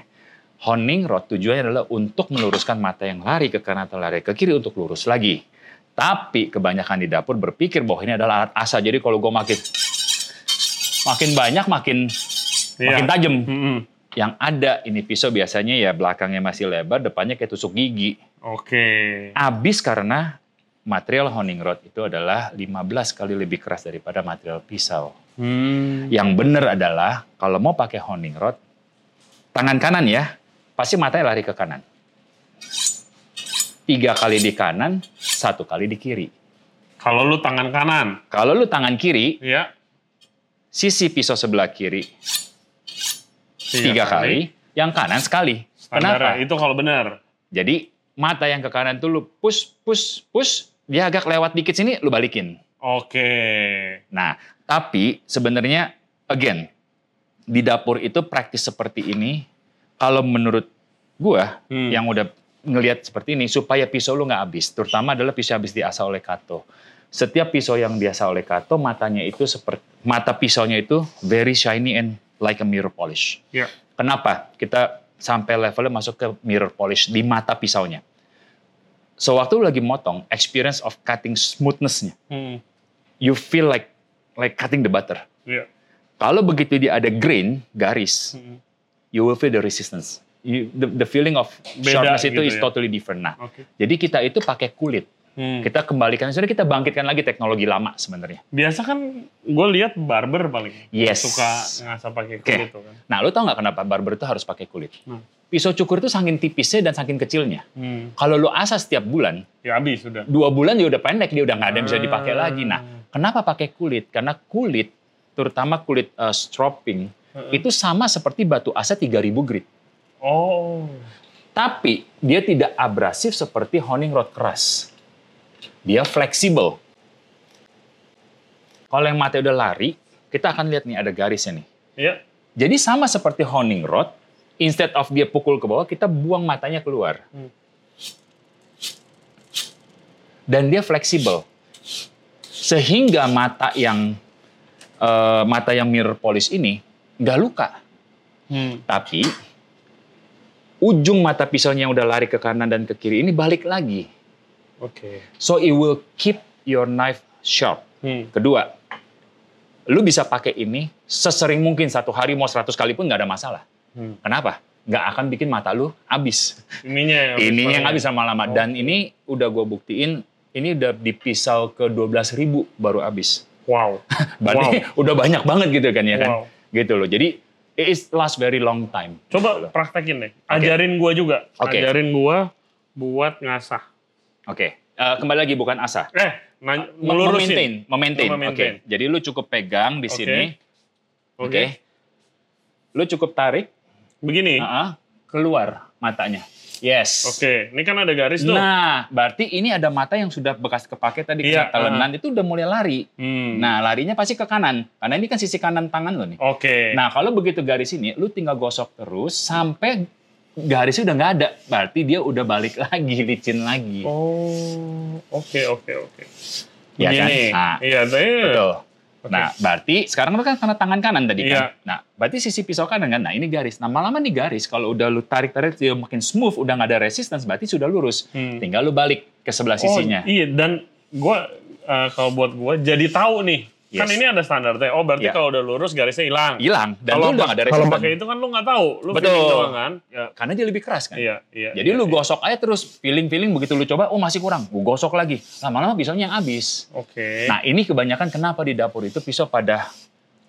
Honing rod tujuannya adalah untuk meluruskan mata yang lari ke kanan atau lari ke kiri untuk lurus lagi. Tapi kebanyakan di dapur berpikir bahwa ini adalah alat asah. Jadi kalau gue makin makin banyak makin Iya. makin tajam. Mm-mm. Yang ada ini pisau biasanya ya belakangnya masih lebar, depannya kayak tusuk gigi. Oke. Abis karena material honing rod itu adalah 15 kali lebih keras daripada material pisau. Hmm. Yang benar adalah kalau mau pakai honing rod, tangan kanan ya, pasti matanya lari ke kanan. Tiga kali di kanan, satu kali di kiri. Kalau lu tangan kanan, Kalau lu tangan kiri, ya. sisi pisau sebelah kiri tiga kali, yang kanan sekali. Standarnya, Kenapa? Itu kalau benar. Jadi mata yang ke kanan tuh lu push, push, push, dia agak lewat dikit sini, lu balikin. Oke. Nah, tapi sebenarnya again di dapur itu praktis seperti ini kalau menurut gua Hmm. yang udah ngelihat seperti ini supaya pisau lu nggak habis, terutama adalah pisau habis diasah oleh Kato. Setiap pisau yang diasah oleh Kato matanya itu seperti mata pisaunya itu very shiny and like a mirror polish. Ya. Kenapa? Kita sampai levelnya masuk ke mirror polish di mata pisaunya. Sewaktu lu lagi motong, experience of cutting smoothness-nya, Hmm. you feel like like cutting the butter. Ya. Kalau begitu dia ada grain, garis, Hmm. you will feel the resistance. You, the, the feeling of Beda sharpness itu gitu is ya. totally different. Nah, Oke. jadi kita itu pakai kulit. Hmm. Kita kembalikan, sebenarnya kita bangkitkan lagi teknologi lama sebenarnya. Biasa kan gue lihat barber paling Yes. suka ngasah pakai kulit tuh kan. Nah, lu tau nggak kenapa barber itu harus pakai kulit? Hmm. Pisau cukur itu saking tipisnya dan saking kecilnya. Hmm. Kalau lu asah setiap bulan, Ya habis sudah. dua bulan dia udah pendek, dia udah nggak ada yang bisa dipakai Ah. lagi. Nah, kenapa pakai kulit? Karena kulit, terutama kulit uh, stropping, Heeh. itu sama seperti batu asa 3000 grit. Oh. Tapi dia tidak abrasif seperti honing rod keras. Dia fleksibel. Kalau yang mata udah lari, kita akan lihat nih ada garisnya nih. Ya. Jadi sama seperti honing rod, instead of dia pukul ke bawah, kita buang matanya keluar. Hmm. Dan dia fleksibel. Sehingga mata yang eh, mata yang mirror polish ini nggak luka. Hmm. Tapi ujung mata pisaunya yang udah lari ke kanan dan ke kiri ini balik lagi. Oke. So it will keep your knife sharp. Hmm. Kedua, lu bisa pakai ini sesering mungkin satu hari mau 100 kali pun nggak ada masalah. Hmm. Kenapa? Nggak akan bikin mata lu habis. Ininya yang Ini yang paling- habis lama-lama. Oh. Dan ini udah gue buktiin, ini udah di pisau ke 12 ribu baru habis. Wow. Berarti udah banyak banget gitu kan ya kan? Wow. Gitu loh. Jadi it is last very long time. Coba Gitu praktekin deh. Ajarin gua juga. Oke. Ajarin gua buat ngasah. Oke. Eh, kembali lagi bukan asah. Eh, nanya, Mem- ngelurusin. Memaintain, memaintain. Oke. memaintain. Jadi lu cukup pegang di Oke. sini. Oke. Oke. Lu cukup tarik, Begini. uh-uh, keluar matanya. Yes. Oke, ini kan ada garis tuh. Nah, berarti ini ada mata yang sudah bekas kepake tadi Iya, kena telenan itu udah mulai lari. Hmm. Nah, larinya pasti ke kanan. Karena ini kan sisi kanan tangan lo nih. Oke. Nah, kalau begitu garis ini, lu tinggal gosok terus sampai garisnya udah nggak ada. Berarti dia udah balik lagi, licin lagi. Oh, oke oke oke. Iya kan? Nah, Iya, Betul. Oke. Nah, berarti sekarang lu kan karena tangan kanan tadi Iya. kan. Nah, berarti sisi pisau kanan kan. Nah, ini garis. Nah, lama-lama nih garis kalau udah lu tarik-tarik dia makin smooth, udah nggak ada resistance, berarti sudah lurus. Hmm. Tinggal lu balik ke sebelah sisinya. Oh, iya dan gua eh, kalau buat gua jadi tahu nih. Kan Yes. ini ada standarnya. Oh, berarti Iya. kalau udah lurus garisnya hilang. Hilang dan Kalau lu udah nggak ada kalau pakai itu kan lu nggak tahu. Lu Betul. feeling doang kan? Ya. Karena dia lebih keras kan. Iya, iya. Jadi iya, lu iya. gosok aja terus feeling-feeling begitu lu coba, oh masih kurang, lu gosok lagi. Lama-lama pisaunya habis. Oke. Nah, ini kebanyakan kenapa di dapur itu pisau pada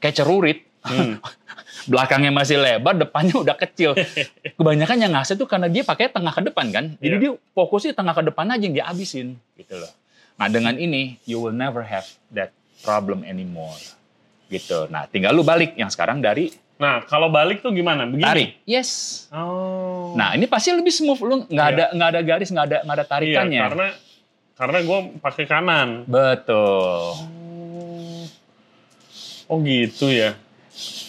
kayak cerurit. Hmm. Belakangnya masih lebar, depannya udah kecil. Kebanyakan yang ngasih tuh karena dia pakai tengah ke depan kan. Jadi Iya. dia fokusnya tengah ke depan aja yang dia habisin gitu loh. Nah, dengan ini you will never have that problem anymore. Gitu. Nah, tinggal lu balik yang sekarang dari Nah, kalau balik tuh gimana? Begini. tarik. Yes. Oh. Nah, ini pasti lebih smooth lu nggak Iya. ada nggak ada garis, nggak ada nggak ada iya, tarikannya. karena karena gua pakai kanan. Betul. Oh gitu ya.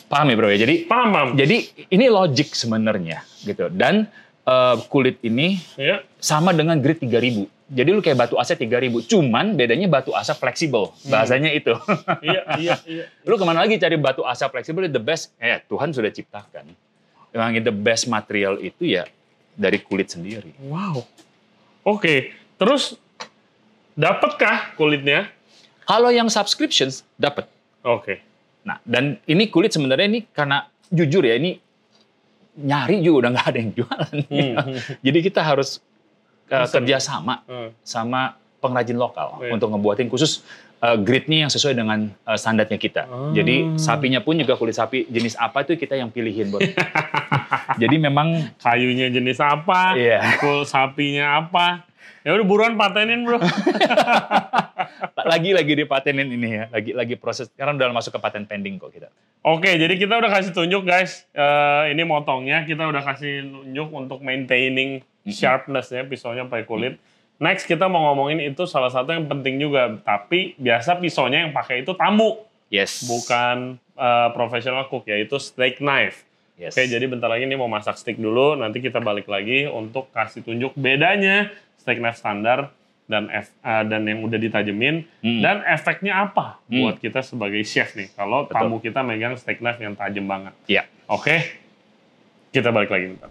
Paham ya, Bro ya? Jadi Paham, paham. jadi ini logic sebenarnya gitu. Dan eh, kulit ini Ya. sama dengan grit 3000. Jadi lu kayak batu asa 3000, cuman bedanya batu asa fleksibel. Bahasanya itu. iya, iya, iya. lu ke mana lagi cari batu asa fleksibel the best? Eh, Tuhan sudah ciptakan. Yang the best material itu ya dari kulit sendiri. Wow. Oke, terus dapatkah kulitnya? Kalau yang subscriptions dapat. Oke. Nah, dan ini kulit sebenarnya ini karena jujur ya ini nyari juga udah nggak ada yang jualan. Hmm. Jadi kita harus uh, Pesen. kerja sama sama pengrajin lokal Iya. untuk ngebuatin khusus uh, gridnya yang sesuai dengan uh, standarnya kita. Ah. Jadi sapinya pun juga kulit sapi jenis apa itu kita yang pilihin buat. Jadi memang Kayunya jenis apa? Iya. Kul sapinya apa? Ya udah buruan patenin, Bro. lagi lagi dipatenin ini ya, lagi lagi proses sekarang udah masuk ke paten pending kok kita. Oke, jadi kita udah kasih tunjuk guys. Eh, ini motongnya kita udah kasih tunjuk untuk maintaining sharpness ya pisaunya pakai kulit. Next kita mau ngomongin itu salah satu yang penting juga, tapi biasa pisaunya yang pakai itu tamu, Yes. bukan uh, professional cook yaitu steak knife. Yes. Oke, jadi bentar lagi nih mau masak steak dulu, nanti kita balik lagi untuk kasih tunjuk bedanya steak knife standar dan ef- uh, dan yang udah ditajemin Hmm. dan efeknya apa Hmm. buat kita sebagai chef nih kalau Betul. tamu kita megang steak knife yang tajam banget. Iya. Oke, kita balik lagi bentar.